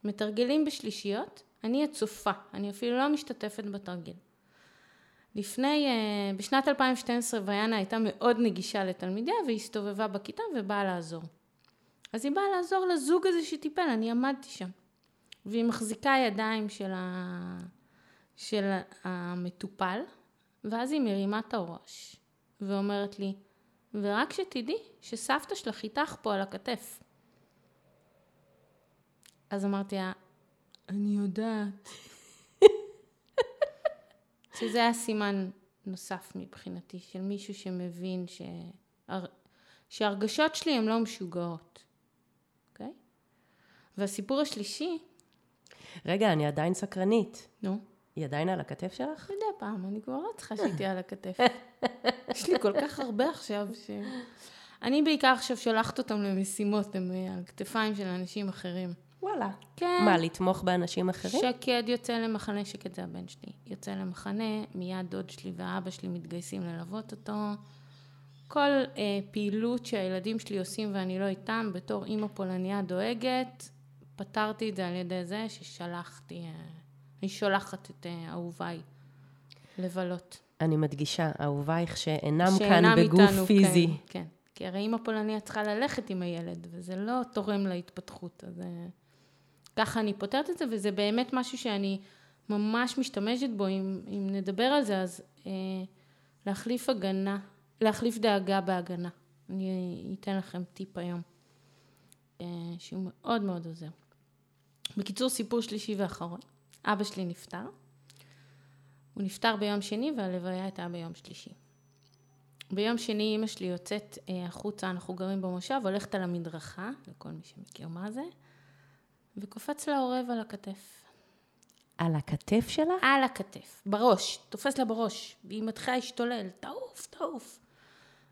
מתרגלים בשלישיות, אני הצופה, אני אפילו לא משתתפת בתרגיל. לפני, אה, בשנת 2012 ויאנה הייתה מאוד נגישה לתלמידיה והיא הסתובבה בכיתה ובאה לעזור. אז היא באה לעזור לזוג הזה שטיפל, אני עמדתי שם. והיא מחזיקה ידיים של, ה... של המטופל, ואז היא מרימה את הראש ואומרת לי, ורק שתדעי שסבתא שלך איתך פה על הכתף. אז אמרתי לה, אני יודעת. שזה היה סימן נוסף מבחינתי, של מישהו שמבין ש... שהרגשות שלי הן לא משוגעות, אוקיי? Okay? והסיפור השלישי... רגע, אני עדיין סקרנית. נו? היא עדיין על הכתף שלך? מדי פעם, אני כבר לא צריכה שהיא תהיה על הכתף. יש לי כל כך הרבה עכשיו ש... אני בעיקר עכשיו שולחת אותם למשימות, הם אה, על כתפיים של אנשים אחרים. וואלה. כן. מה, לתמוך באנשים אחרים? שקד יוצא למחנה, שקד זה הבן שלי. יוצא למחנה, מיד דוד שלי ואבא שלי מתגייסים ללוות אותו. כל אה, פעילות שהילדים שלי עושים ואני לא איתם, בתור אימא פולניה דואגת, פתרתי את זה על ידי זה ששלחתי, אה, אני שולחת את אה, אהוביי לבלות. אני מדגישה, אהובייך שאינם, שאינם כאן בגוף איתנו, פיזי. כן, כן. כי הרי אימא פולניה צריכה ללכת עם הילד, וזה לא תורם להתפתחות. אז אה, ככה אני פותרת את זה, וזה באמת משהו שאני ממש משתמשת בו, אם, אם נדבר על זה, אז אה, להחליף הגנה, להחליף דאגה בהגנה. אני אתן לכם טיפ היום, אה, שהוא מאוד מאוד עוזר. בקיצור, סיפור שלישי ואחרון. אבא שלי נפטר. הוא נפטר ביום שני והלוויה הייתה ביום שלישי. ביום שני אימא שלי יוצאת אה, החוצה, אנחנו גרים במושב, הולכת על המדרכה, לכל מי שמכיר מה זה, וקופץ לה עורב על הכתף. על הכתף שלך? על הכתף, בראש, תופס לה בראש, והיא מתחילה להשתולל, תעוף, תעוף.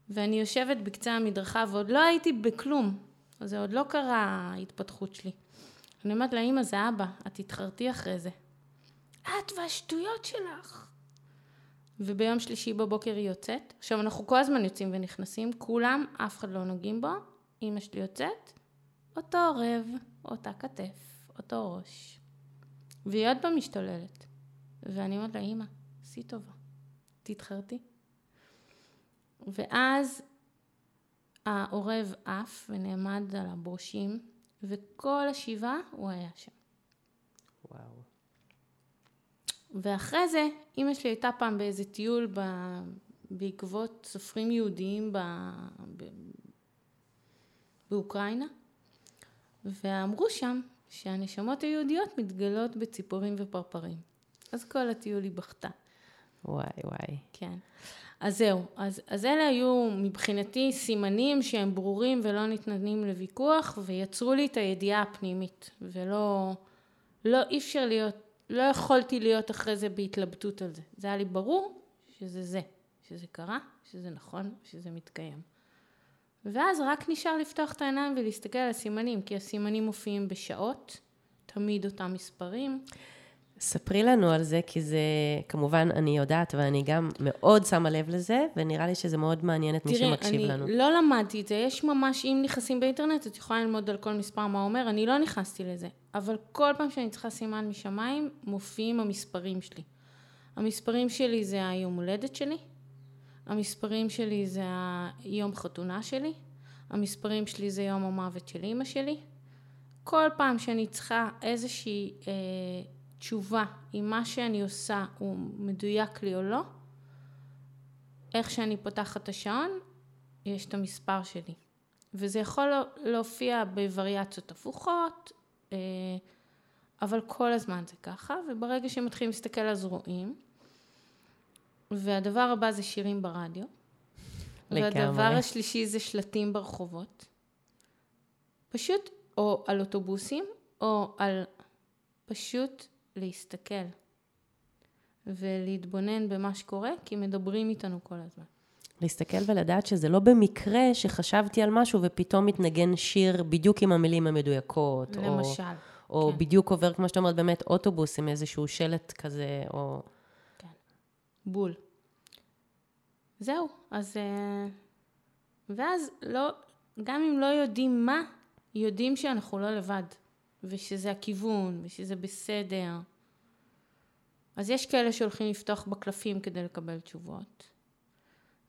ואני יושבת בקצה המדרכה ועוד לא הייתי בכלום, אז זה עוד לא קרה ההתפתחות שלי. אני אומרת לה, אמא, זה אבא, את תתחרטי אחרי זה. את והשטויות שלך. וביום שלישי בבוקר היא יוצאת. עכשיו, אנחנו כל הזמן יוצאים ונכנסים, כולם, אף אחד לא נוגעים בו. אמא שלי יוצאת, אותו עורב, אותה כתף, אותו ראש. והיא עוד פעם משתוללת. ואני אומרת לה, אמא, עשי טובה, תתחרתי. ואז העורב עף ונעמד על הברושים, וכל השבעה הוא היה שם. וואו. ואחרי זה, אימא שלי הייתה פעם באיזה טיול ב... בעקבות סופרים יהודיים ב... ב... באוקראינה, ואמרו שם שהנשמות היהודיות מתגלות בציפורים ופרפרים. אז כל הטיול היא בכתה. וואי וואי. כן. אז זהו, אז, אז אלה היו מבחינתי סימנים שהם ברורים ולא ניתנים לוויכוח, ויצרו לי את הידיעה הפנימית, ולא, לא, אי אפשר להיות, לא יכולתי להיות אחרי זה בהתלבטות על זה. זה היה לי ברור שזה זה, שזה קרה, שזה נכון, שזה מתקיים. ואז רק נשאר לפתוח את העיניים ולהסתכל על הסימנים, כי הסימנים מופיעים בשעות, תמיד אותם מספרים. ספרי לנו על זה, כי זה, כמובן, אני יודעת, ואני גם מאוד שמה לב לזה, ונראה לי שזה מאוד מעניין את מי שמקשיב לנו. תראי, אני לא למדתי את זה, יש ממש, אם נכנסים באינטרנט, את יכולה ללמוד על כל מספר מה אומר, אני לא נכנסתי לזה, אבל כל פעם שאני צריכה סימן משמיים, מופיעים המספרים שלי. המספרים שלי זה היום הולדת שלי, המספרים שלי זה היום חתונה שלי, המספרים שלי זה יום המוות של אימא שלי. כל פעם שאני צריכה איזושהי... אה, תשובה אם מה שאני עושה הוא מדויק לי או לא, איך שאני פותחת את השעון, יש את המספר שלי. וזה יכול להופיע בווריאציות הפוכות, אה, אבל כל הזמן זה ככה, וברגע שמתחילים להסתכל אז רואים. והדבר הבא זה שירים ברדיו. לגמרי. והדבר השלישי זה שלטים ברחובות. פשוט, או על אוטובוסים, או על פשוט להסתכל ולהתבונן במה שקורה, כי מדברים איתנו כל הזמן. להסתכל ולדעת שזה לא במקרה שחשבתי על משהו ופתאום מתנגן שיר בדיוק עם המילים המדויקות. למשל. או, או כן. בדיוק עובר, כמו שאת אומרת, באמת אוטובוס עם איזשהו שלט כזה, או... כן, בול. זהו, אז... אה, ואז לא, גם אם לא יודעים מה, יודעים שאנחנו לא לבד. ושזה הכיוון, ושזה בסדר. אז יש כאלה שהולכים לפתוח בקלפים כדי לקבל תשובות,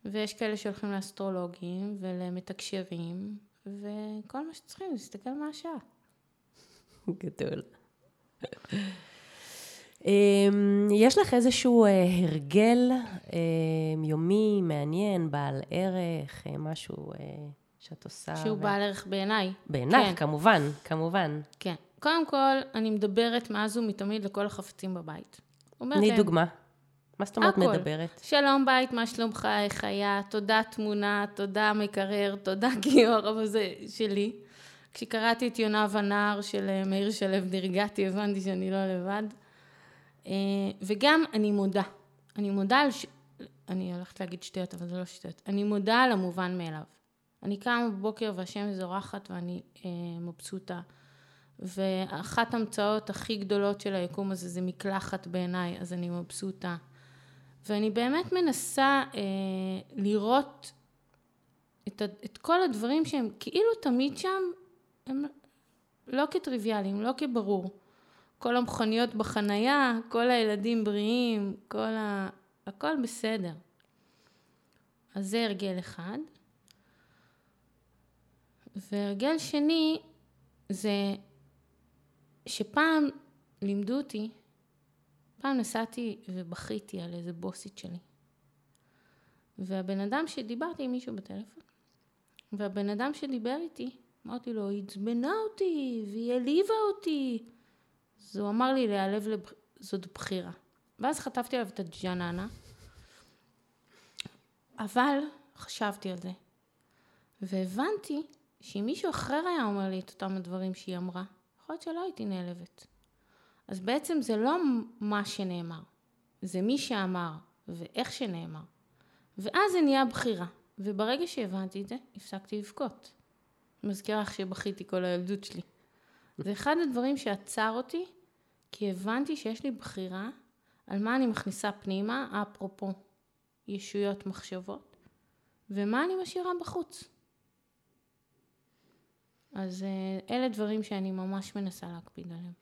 ויש כאלה שהולכים לאסטרולוגים ולמתקשרים, וכל מה שצריכים להסתכל מה השעה. גדול. אמ, יש לך איזשהו אה, הרגל אמ, יומי, מעניין, בעל ערך, אה, משהו... שאת עושה. שהוא ו... בעל ערך בעיניי. בעינייך, כן. כמובן, כמובן. כן. קודם כל, אני מדברת מאז ומתמיד לכל החפצים בבית. תני דוגמה. מה זאת אומרת הכל. מדברת? שלום בית, מה שלומך, איך היה, תודה תמונה, תודה מקרר, תודה גיור, אבל זה שלי. כשקראתי את יונה ונער של אה, מאיר שלו נרגעתי, הבנתי שאני לא לבד. אה, וגם אני מודה. אני מודה על... ש... אני הולכת להגיד שטויות, אבל זה לא שטויות. אני מודה על המובן מאליו. אני קמה בבוקר והשמש זורחת ואני אה, מבסוטה. ואחת ההמצאות הכי גדולות של היקום הזה זה מקלחת בעיניי, אז אני מבסוטה. ואני באמת מנסה אה, לראות את, את כל הדברים שהם כאילו תמיד שם, הם לא כטריוויאליים, לא כברור. כל המכוניות בחנייה, כל הילדים בריאים, כל ה... הכל בסדר. אז זה הרגל אחד. והרגל שני זה שפעם לימדו אותי, פעם נסעתי ובכיתי על איזה בוסית שלי. והבן אדם שדיברתי עם מישהו בטלפון, והבן אדם שדיבר איתי, אמרתי לו, היא עצבנה אותי, והיא העליבה אותי. אז הוא אמר לי להיעלב, לב... זאת בחירה. ואז חטפתי עליו את הג'ננה, אבל חשבתי על זה, והבנתי שאם מישהו אחר היה אומר לי את אותם הדברים שהיא אמרה, יכול להיות שלא הייתי נעלבת. אז בעצם זה לא מה שנאמר, זה מי שאמר ואיך שנאמר. ואז זה נהיה בחירה, וברגע שהבנתי את זה, הפסקתי לבכות. מזכירה לך שבכיתי כל הילדות שלי. זה אחד הדברים שעצר אותי, כי הבנתי שיש לי בחירה על מה אני מכניסה פנימה, אפרופו ישויות מחשבות, ומה אני משאירה בחוץ. אז אה, אלה דברים שאני ממש מנסה להקפיד עליהם.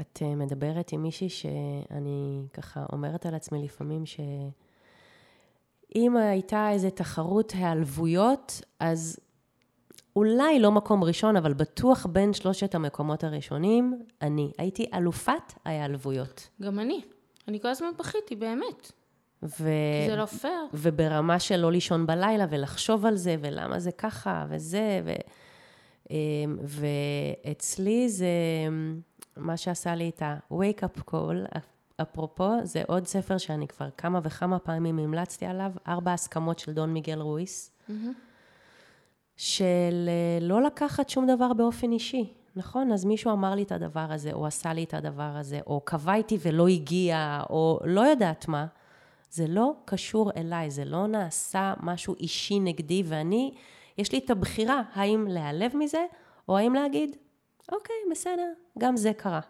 את אה, מדברת עם מישהי שאני ככה אומרת על עצמי לפעמים ש... אם הייתה איזו תחרות היעלבויות, אז אולי לא מקום ראשון, אבל בטוח בין שלושת המקומות הראשונים, אני. הייתי אלופת ההיעלבויות. גם אני. אני כל הזמן בכיתי, באמת. ו... כי זה לא פייר. וברמה של לא לישון בלילה ולחשוב על זה, ולמה זה ככה, וזה, ו... אמ, ואצלי זה מה שעשה לי את ה-wake up call, אפרופו, זה עוד ספר שאני כבר כמה וכמה פעמים המלצתי עליו, ארבע הסכמות של דון מיגל רויס, mm-hmm. של אה, לא לקחת שום דבר באופן אישי, נכון? אז מישהו אמר לי את הדבר הזה, או עשה לי את הדבר הזה, או קבע איתי ולא הגיע, או לא יודעת מה. זה לא קשור אליי, זה לא נעשה משהו אישי נגדי, ואני, יש לי את הבחירה האם להיעלב מזה, או האם להגיד, אוקיי, בסדר, גם זה קרה.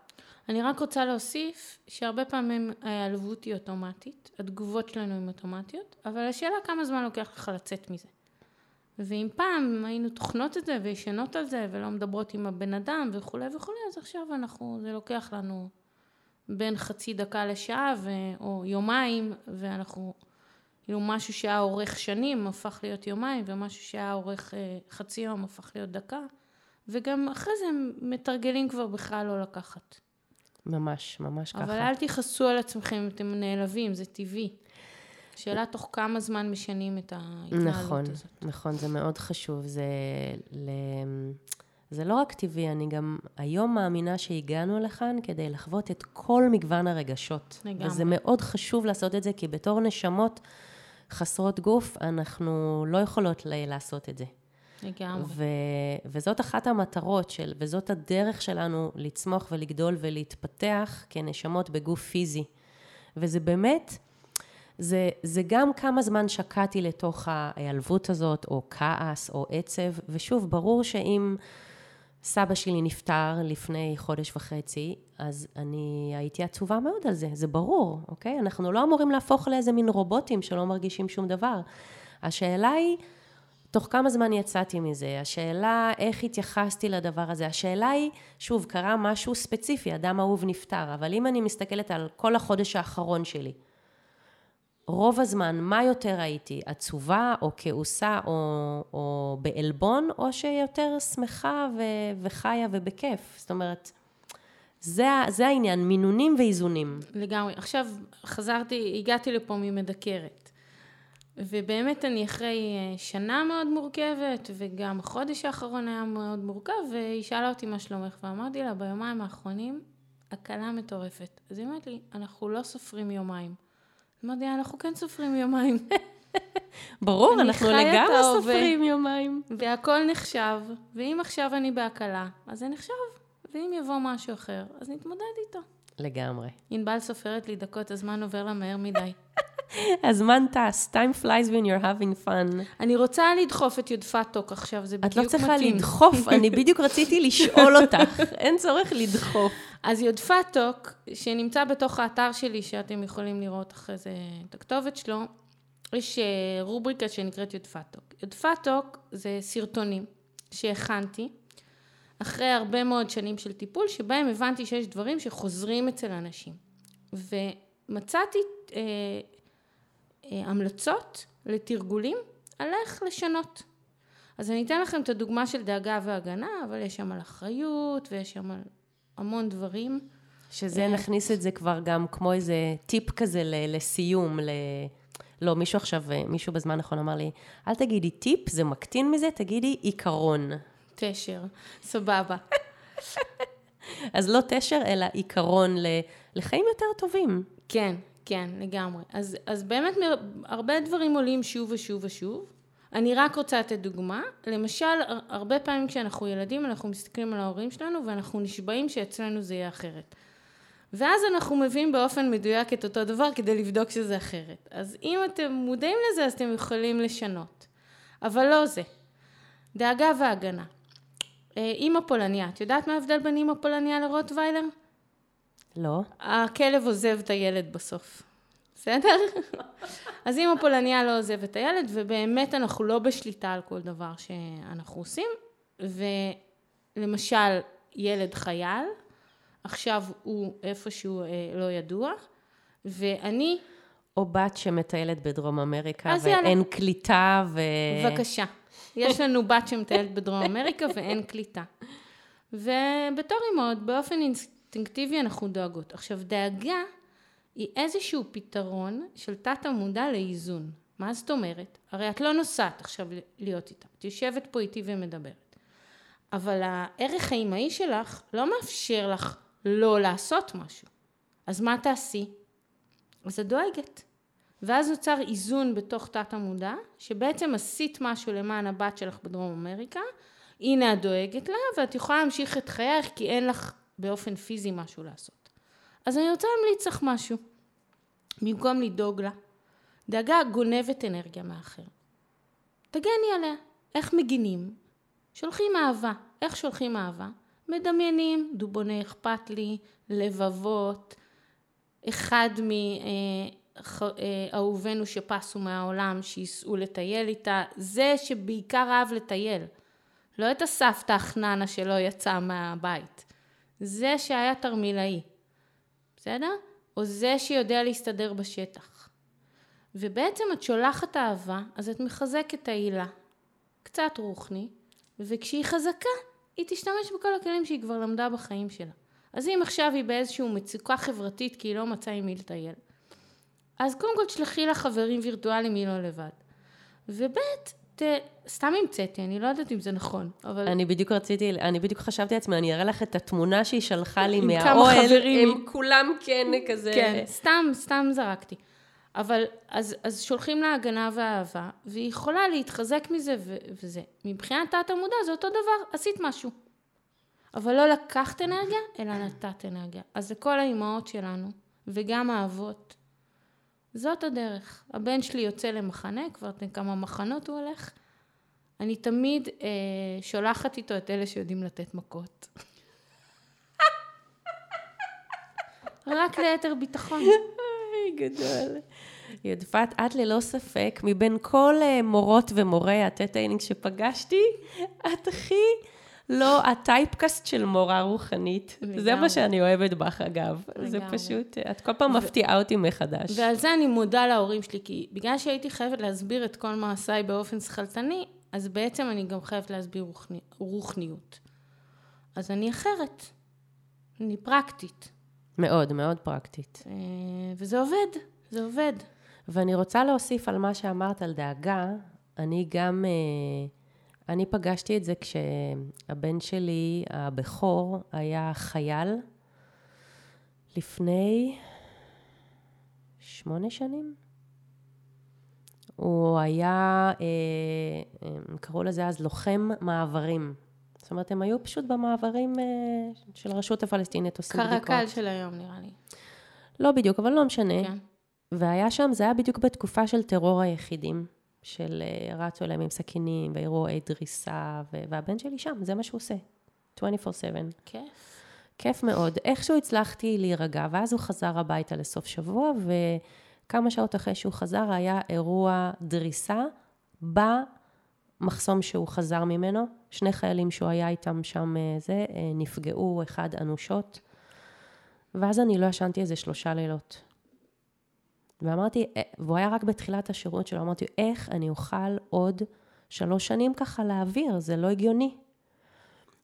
אני רק רוצה להוסיף שהרבה פעמים ההיעלבות היא אוטומטית, התגובות שלנו הן אוטומטיות, אבל השאלה כמה זמן לוקח לך לצאת מזה. ואם פעם היינו טוחנות את זה וישנות על זה ולא מדברות עם הבן אדם וכולי וכולי, אז עכשיו אנחנו, זה לוקח לנו בין חצי דקה לשעה ו, או יומיים, ואנחנו, כאילו משהו שהיה אורך שנים הפך להיות יומיים, ומשהו שהיה אורך אה, חצי יום הפך להיות דקה, וגם אחרי זה הם מתרגלים כבר בכלל לא לקחת. ממש, ממש אבל ככה. אבל אל תכעסו על עצמכם אם אתם נעלבים, זה טבעי. שאלה תוך כמה זמן משנים את ההתנהלות נכון, הזאת. נכון, נכון, זה מאוד חשוב. זה, ל... זה לא רק טבעי, אני גם היום מאמינה שהגענו לכאן כדי לחוות את כל מגוון הרגשות. לגמרי. וזה מאוד חשוב לעשות את זה, כי בתור נשמות חסרות גוף, אנחנו לא יכולות לעשות את זה. לגמרי. ו- וזאת אחת המטרות של, וזאת הדרך שלנו לצמוח ולגדול ולהתפתח כנשמות בגוף פיזי. וזה באמת, זה, זה גם כמה זמן שקעתי לתוך ההיעלבות הזאת, או כעס, או עצב, ושוב, ברור שאם סבא שלי נפטר לפני חודש וחצי, אז אני הייתי עצובה מאוד על זה, זה ברור, אוקיי? אנחנו לא אמורים להפוך לאיזה מין רובוטים שלא מרגישים שום דבר. השאלה היא, תוך כמה זמן יצאתי מזה? השאלה איך התייחסתי לדבר הזה? השאלה היא, שוב, קרה משהו ספציפי, אדם אהוב נפטר, אבל אם אני מסתכלת על כל החודש האחרון שלי, רוב הזמן, מה יותר הייתי? עצובה או כעוסה או, או בעלבון, או שיותר שמחה ו, וחיה ובכיף? זאת אומרת, זה, זה העניין, מינונים ואיזונים. לגמרי. עכשיו חזרתי, הגעתי לפה ממדקרת. ובאמת אני אחרי אה, שנה מאוד מורכבת, וגם החודש האחרון היה מאוד מורכב, והיא שאלה אותי מה שלומך, ואמרתי לה, ביומיים האחרונים, הקלה מטורפת. אז היא אומרת לי, אנחנו לא סופרים יומיים. אמרתי אנחנו כן סופרים יומיים. ברור, אנחנו לגמרי. סופרים יומיים. והכל נחשב, ואם עכשיו אני בהקלה, אז זה נחשב, ואם יבוא משהו אחר, אז נתמודד איתו. לגמרי. ענבל סופרת לי דקות, הזמן עובר לה מהר מדי. הזמן טס, time flies when you're having fun. אני רוצה לדחוף את יודפת Talk עכשיו, זה בדיוק את לא צריכה מתאים. לדחוף, אני בדיוק רציתי לשאול אותך, אין צורך לדחוף. אז יודפת Talk, שנמצא בתוך האתר שלי, שאתם יכולים לראות אחרי זה את הכתובת שלו, יש אה, רובריקה שנקראת יודפת Talk. יודפת Talk זה סרטונים שהכנתי אחרי הרבה מאוד שנים של טיפול, שבהם הבנתי שיש דברים שחוזרים אצל אנשים. ומצאתי אה, המלצות לתרגולים על איך לשנות. אז אני אתן לכם את הדוגמה של דאגה והגנה, אבל יש שם על אחריות ויש שם על המון דברים. שזה נכניס את זה כבר גם כמו איזה טיפ כזה ל- לסיום, ל... לא, מישהו עכשיו, מישהו בזמן האחרון אמר לי, אל תגידי טיפ, זה מקטין מזה, תגידי עיקרון. תשר, סבבה. אז לא תשר, אלא עיקרון ל- לחיים יותר טובים. כן, כן, לגמרי. אז, אז באמת הרבה דברים עולים שוב ושוב ושוב. אני רק רוצה לתת דוגמה. למשל, הר- הרבה פעמים כשאנחנו ילדים, אנחנו מסתכלים על ההורים שלנו ואנחנו נשבעים שאצלנו זה יהיה אחרת. ואז אנחנו מביאים באופן מדויק את אותו דבר כדי לבדוק שזה אחרת. אז אם אתם מודעים לזה, אז אתם יכולים לשנות. אבל לא זה. דאגה והגנה. אה, אימא פולניה, את יודעת מה ההבדל בין אימא פולניה לרוטוויילר? לא? הכלב עוזב את הילד בסוף. בסדר? אז אם הפולניה לא עוזב את הילד, ובאמת אנחנו לא בשליטה על כל דבר שאנחנו עושים, למשל, ילד חייל, עכשיו הוא איפשהו אה, לא ידוע, ואני... או בת שמטיילת בדרום אמריקה, ואין יאללה. קליטה, ו... בבקשה. יש לנו בת שמטיילת בדרום אמריקה ואין קליטה. ובתור אימהות, באופן אינסטינקטיבי אנחנו דואגות. עכשיו, דאגה היא איזשהו פתרון של תת המודע לאיזון. מה זאת אומרת? הרי את לא נוסעת עכשיו להיות איתה, את יושבת פה איתי ומדברת. אבל הערך האימהי שלך לא מאפשר לך לא לעשות משהו. אז מה תעשי? אז את דואגת. ואז נוצר איזון בתוך תת המודע, שבעצם עשית משהו למען הבת שלך בדרום אמריקה, הנה את דואגת לה, ואת יכולה להמשיך את חייך כי אין לך באופן פיזי משהו לעשות. אז אני רוצה להמליץ לך משהו. במקום לדאוג לה, דאגה גונבת אנרגיה מאחר. תגני עליה. איך מגינים? שולחים אהבה. איך שולחים אהבה? מדמיינים, דובוני אכפת לי, לבבות, אחד מאהובינו שפסו מהעולם, שייסעו לטייל איתה, זה שבעיקר אהב לטייל. לא את הסבתא החננה שלא יצא מהבית. זה שהיה תרמילאי. בסדר? או זה שיודע להסתדר בשטח. ובעצם את שולחת אהבה, אז את מחזקת את העילה. קצת רוחני, וכשהיא חזקה, היא תשתמש בכל הכלים שהיא כבר למדה בחיים שלה. אז אם עכשיו היא באיזושהי מצוקה חברתית כי היא לא מצאה עם מי לטייל, אז קודם כל תשלחי לה חברים וירטואליים, היא לא לבד. וב' ת... סתם המצאתי, אני לא יודעת אם זה נכון, אבל... אני בדיוק רציתי, אני בדיוק חשבתי לעצמי, אני אראה לך את התמונה שהיא שלחה לי עם כמה מהאוהל, חברים. הם כולם כן כזה. כן, סתם, סתם זרקתי. אבל, אז, אז שולחים לה הגנה ואהבה, והיא יכולה להתחזק מזה ו- וזה. מבחינת תת המודע זה אותו דבר, עשית משהו. אבל לא לקחת אנרגיה, אלא נתת אנרגיה. אז לכל האימהות שלנו, וגם האבות, זאת הדרך. הבן שלי יוצא למחנה, כבר אתם כמה מחנות הוא הולך. אני תמיד אה, שולחת איתו את אלה שיודעים לתת מכות. רק ליתר ביטחון. אוי, גדול. יודפת, את ללא ספק, מבין כל אה, מורות ומורי ה theta healing שפגשתי, את הכי לא ה typecast של מורה רוחנית. זה לגמרי. מה שאני אוהבת בך, אגב. זה לגמרי. פשוט, את כל פעם מפתיעה אותי מחדש. ועל זה אני מודה להורים שלי, כי בגלל שהייתי חייבת להסביר את כל מעשיי באופן שכלתני, אז בעצם אני גם חייבת להסביר רוחני, רוחניות. אז אני אחרת. אני פרקטית. מאוד, מאוד פרקטית. אה, וזה עובד, זה עובד. ואני רוצה להוסיף על מה שאמרת על דאגה, אני גם, אה, אני פגשתי את זה כשהבן שלי, הבכור, היה חייל לפני שמונה שנים. הוא היה, אה, הם קראו לזה אז לוחם מעברים. זאת אומרת, הם היו פשוט במעברים אה, של הרשות הפלסטינית, עושים בדיקות. קרקל של היום נראה לי. לא בדיוק, אבל לא משנה. כן. והיה שם, זה היה בדיוק בתקופה של טרור היחידים, של אה, רצו אליהם עם סכינים, ואירועי דריסה, ו- והבן שלי שם, זה מה שהוא עושה. 24/7. כיף. כיף מאוד. איכשהו הצלחתי להירגע, ואז הוא חזר הביתה לסוף שבוע, וכמה שעות אחרי שהוא חזר, היה אירוע דריסה במחסום שהוא חזר ממנו. שני חיילים שהוא היה איתם שם, אה, זה, אה, נפגעו, אחד אנושות. ואז אני לא ישנתי איזה שלושה לילות. ואמרתי, אה, והוא היה רק בתחילת השירות שלו, אמרתי, איך אני אוכל עוד שלוש שנים ככה להעביר? זה לא הגיוני.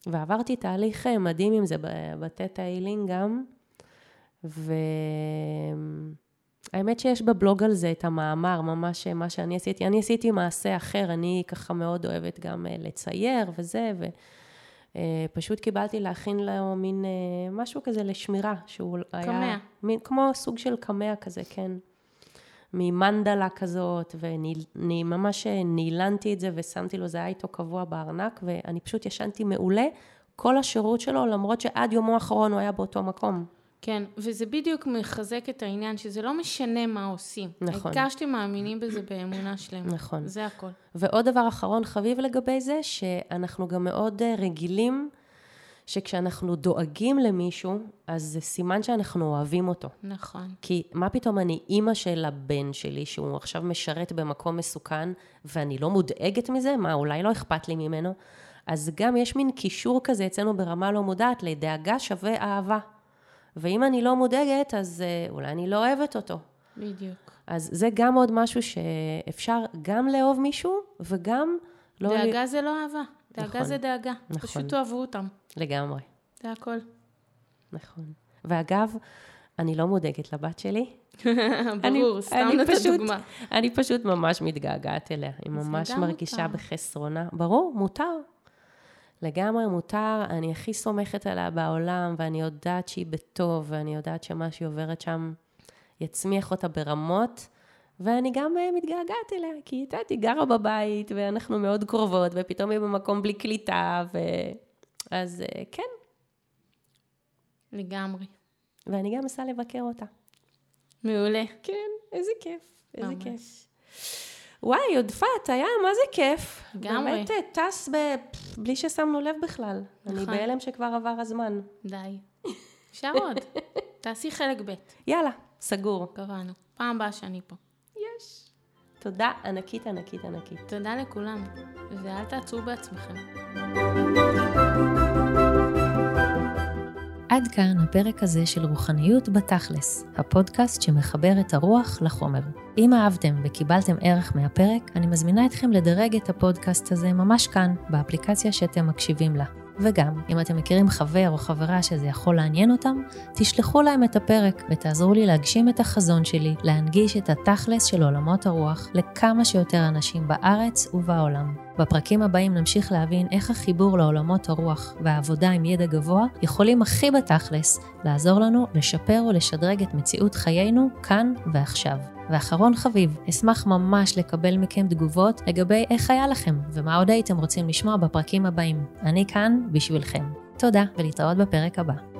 ועברתי תהליך אה, מדהים עם זה בטטה הילינג גם, והאמת שיש בבלוג על זה את המאמר, ממש אה, מה שאני עשיתי. אני עשיתי מעשה אחר, אני ככה מאוד אוהבת גם לצייר וזה, ופשוט קיבלתי להכין לו מין משהו כזה לשמירה, שהוא היה... קמע. מין, כמו סוג של קמע כזה, כן. ממנדלה כזאת, ואני ממש נילנתי את זה ושמתי לו, זה היה איתו קבוע בארנק, ואני פשוט ישנתי מעולה כל השירות שלו, למרות שעד יומו האחרון הוא היה באותו מקום. כן, וזה בדיוק מחזק את העניין, שזה לא משנה מה עושים. נכון. העיקר שאתם מאמינים בזה באמונה שלמה. נכון. זה הכל. ועוד דבר אחרון חביב לגבי זה, שאנחנו גם מאוד אה, רגילים שכשאנחנו דואגים למישהו, אז זה סימן שאנחנו אוהבים אותו. נכון. כי מה פתאום אני אימא של הבן שלי, שהוא עכשיו משרת במקום מסוכן, ואני לא מודאגת מזה? מה, אולי לא אכפת לי ממנו? אז גם יש מין קישור כזה אצלנו ברמה לא מודעת לדאגה שווה אהבה. ואם אני לא מודאגת, אז uh, אולי אני לא אוהבת אותו. בדיוק. אז זה גם עוד משהו שאפשר גם לאהוב מישהו, וגם לא... דאגה ל... זה לא אהבה. דאגה נכון. זה דאגה. נכון. פשוט תאהבו אותם. לגמרי, זה הכל. נכון. ואגב, אני לא מודאגת לבת שלי. ברור, סתם נתת דוגמה. אני פשוט ממש מתגעגעת אליה. היא ממש מרגישה מותר. בחסרונה. ברור, מותר. לגמרי מותר, אני הכי סומכת עליה בעולם, ואני יודעת שהיא בטוב, ואני יודעת שמה שהיא עוברת שם יצמיח אותה ברמות, ואני גם אה, מתגעגעת אליה, כי את יודעת, היא גרה בבית, ואנחנו מאוד קרובות, ופתאום היא במקום בלי קליטה, ו... אז אה, כן, לגמרי. ואני גם אסע לבקר אותה. מעולה. כן, איזה כיף, איזה ממש. כיף. וואי, יודפת, היה, מה זה כיף. לגמרי. באמת אה, טס ב... בלי ששמנו לב בכלל. אני נכון. בהלם שכבר עבר הזמן. די. אפשר עוד. תעשי חלק ב', יאללה, סגור. קבענו. פעם הבאה שאני פה. יש. תודה ענקית, ענקית, ענקית. תודה לכולם, ואל תעצרו בעצמכם. עד כאן הפרק הזה של רוחניות בתכלס, הפודקאסט שמחבר את הרוח לחומר. אם אהבתם וקיבלתם ערך מהפרק, אני מזמינה אתכם לדרג את הפודקאסט הזה ממש כאן, באפליקציה שאתם מקשיבים לה. וגם, אם אתם מכירים חבר או חברה שזה יכול לעניין אותם, תשלחו להם את הפרק ותעזרו לי להגשים את החזון שלי, להנגיש את התכלס של עולמות הרוח לכמה שיותר אנשים בארץ ובעולם. בפרקים הבאים נמשיך להבין איך החיבור לעולמות הרוח והעבודה עם ידע גבוה יכולים הכי בתכלס לעזור לנו לשפר ולשדרג את מציאות חיינו כאן ועכשיו. ואחרון חביב, אשמח ממש לקבל מכם תגובות לגבי איך היה לכם ומה עוד הייתם רוצים לשמוע בפרקים הבאים. אני כאן בשבילכם. תודה ולהתראות בפרק הבא.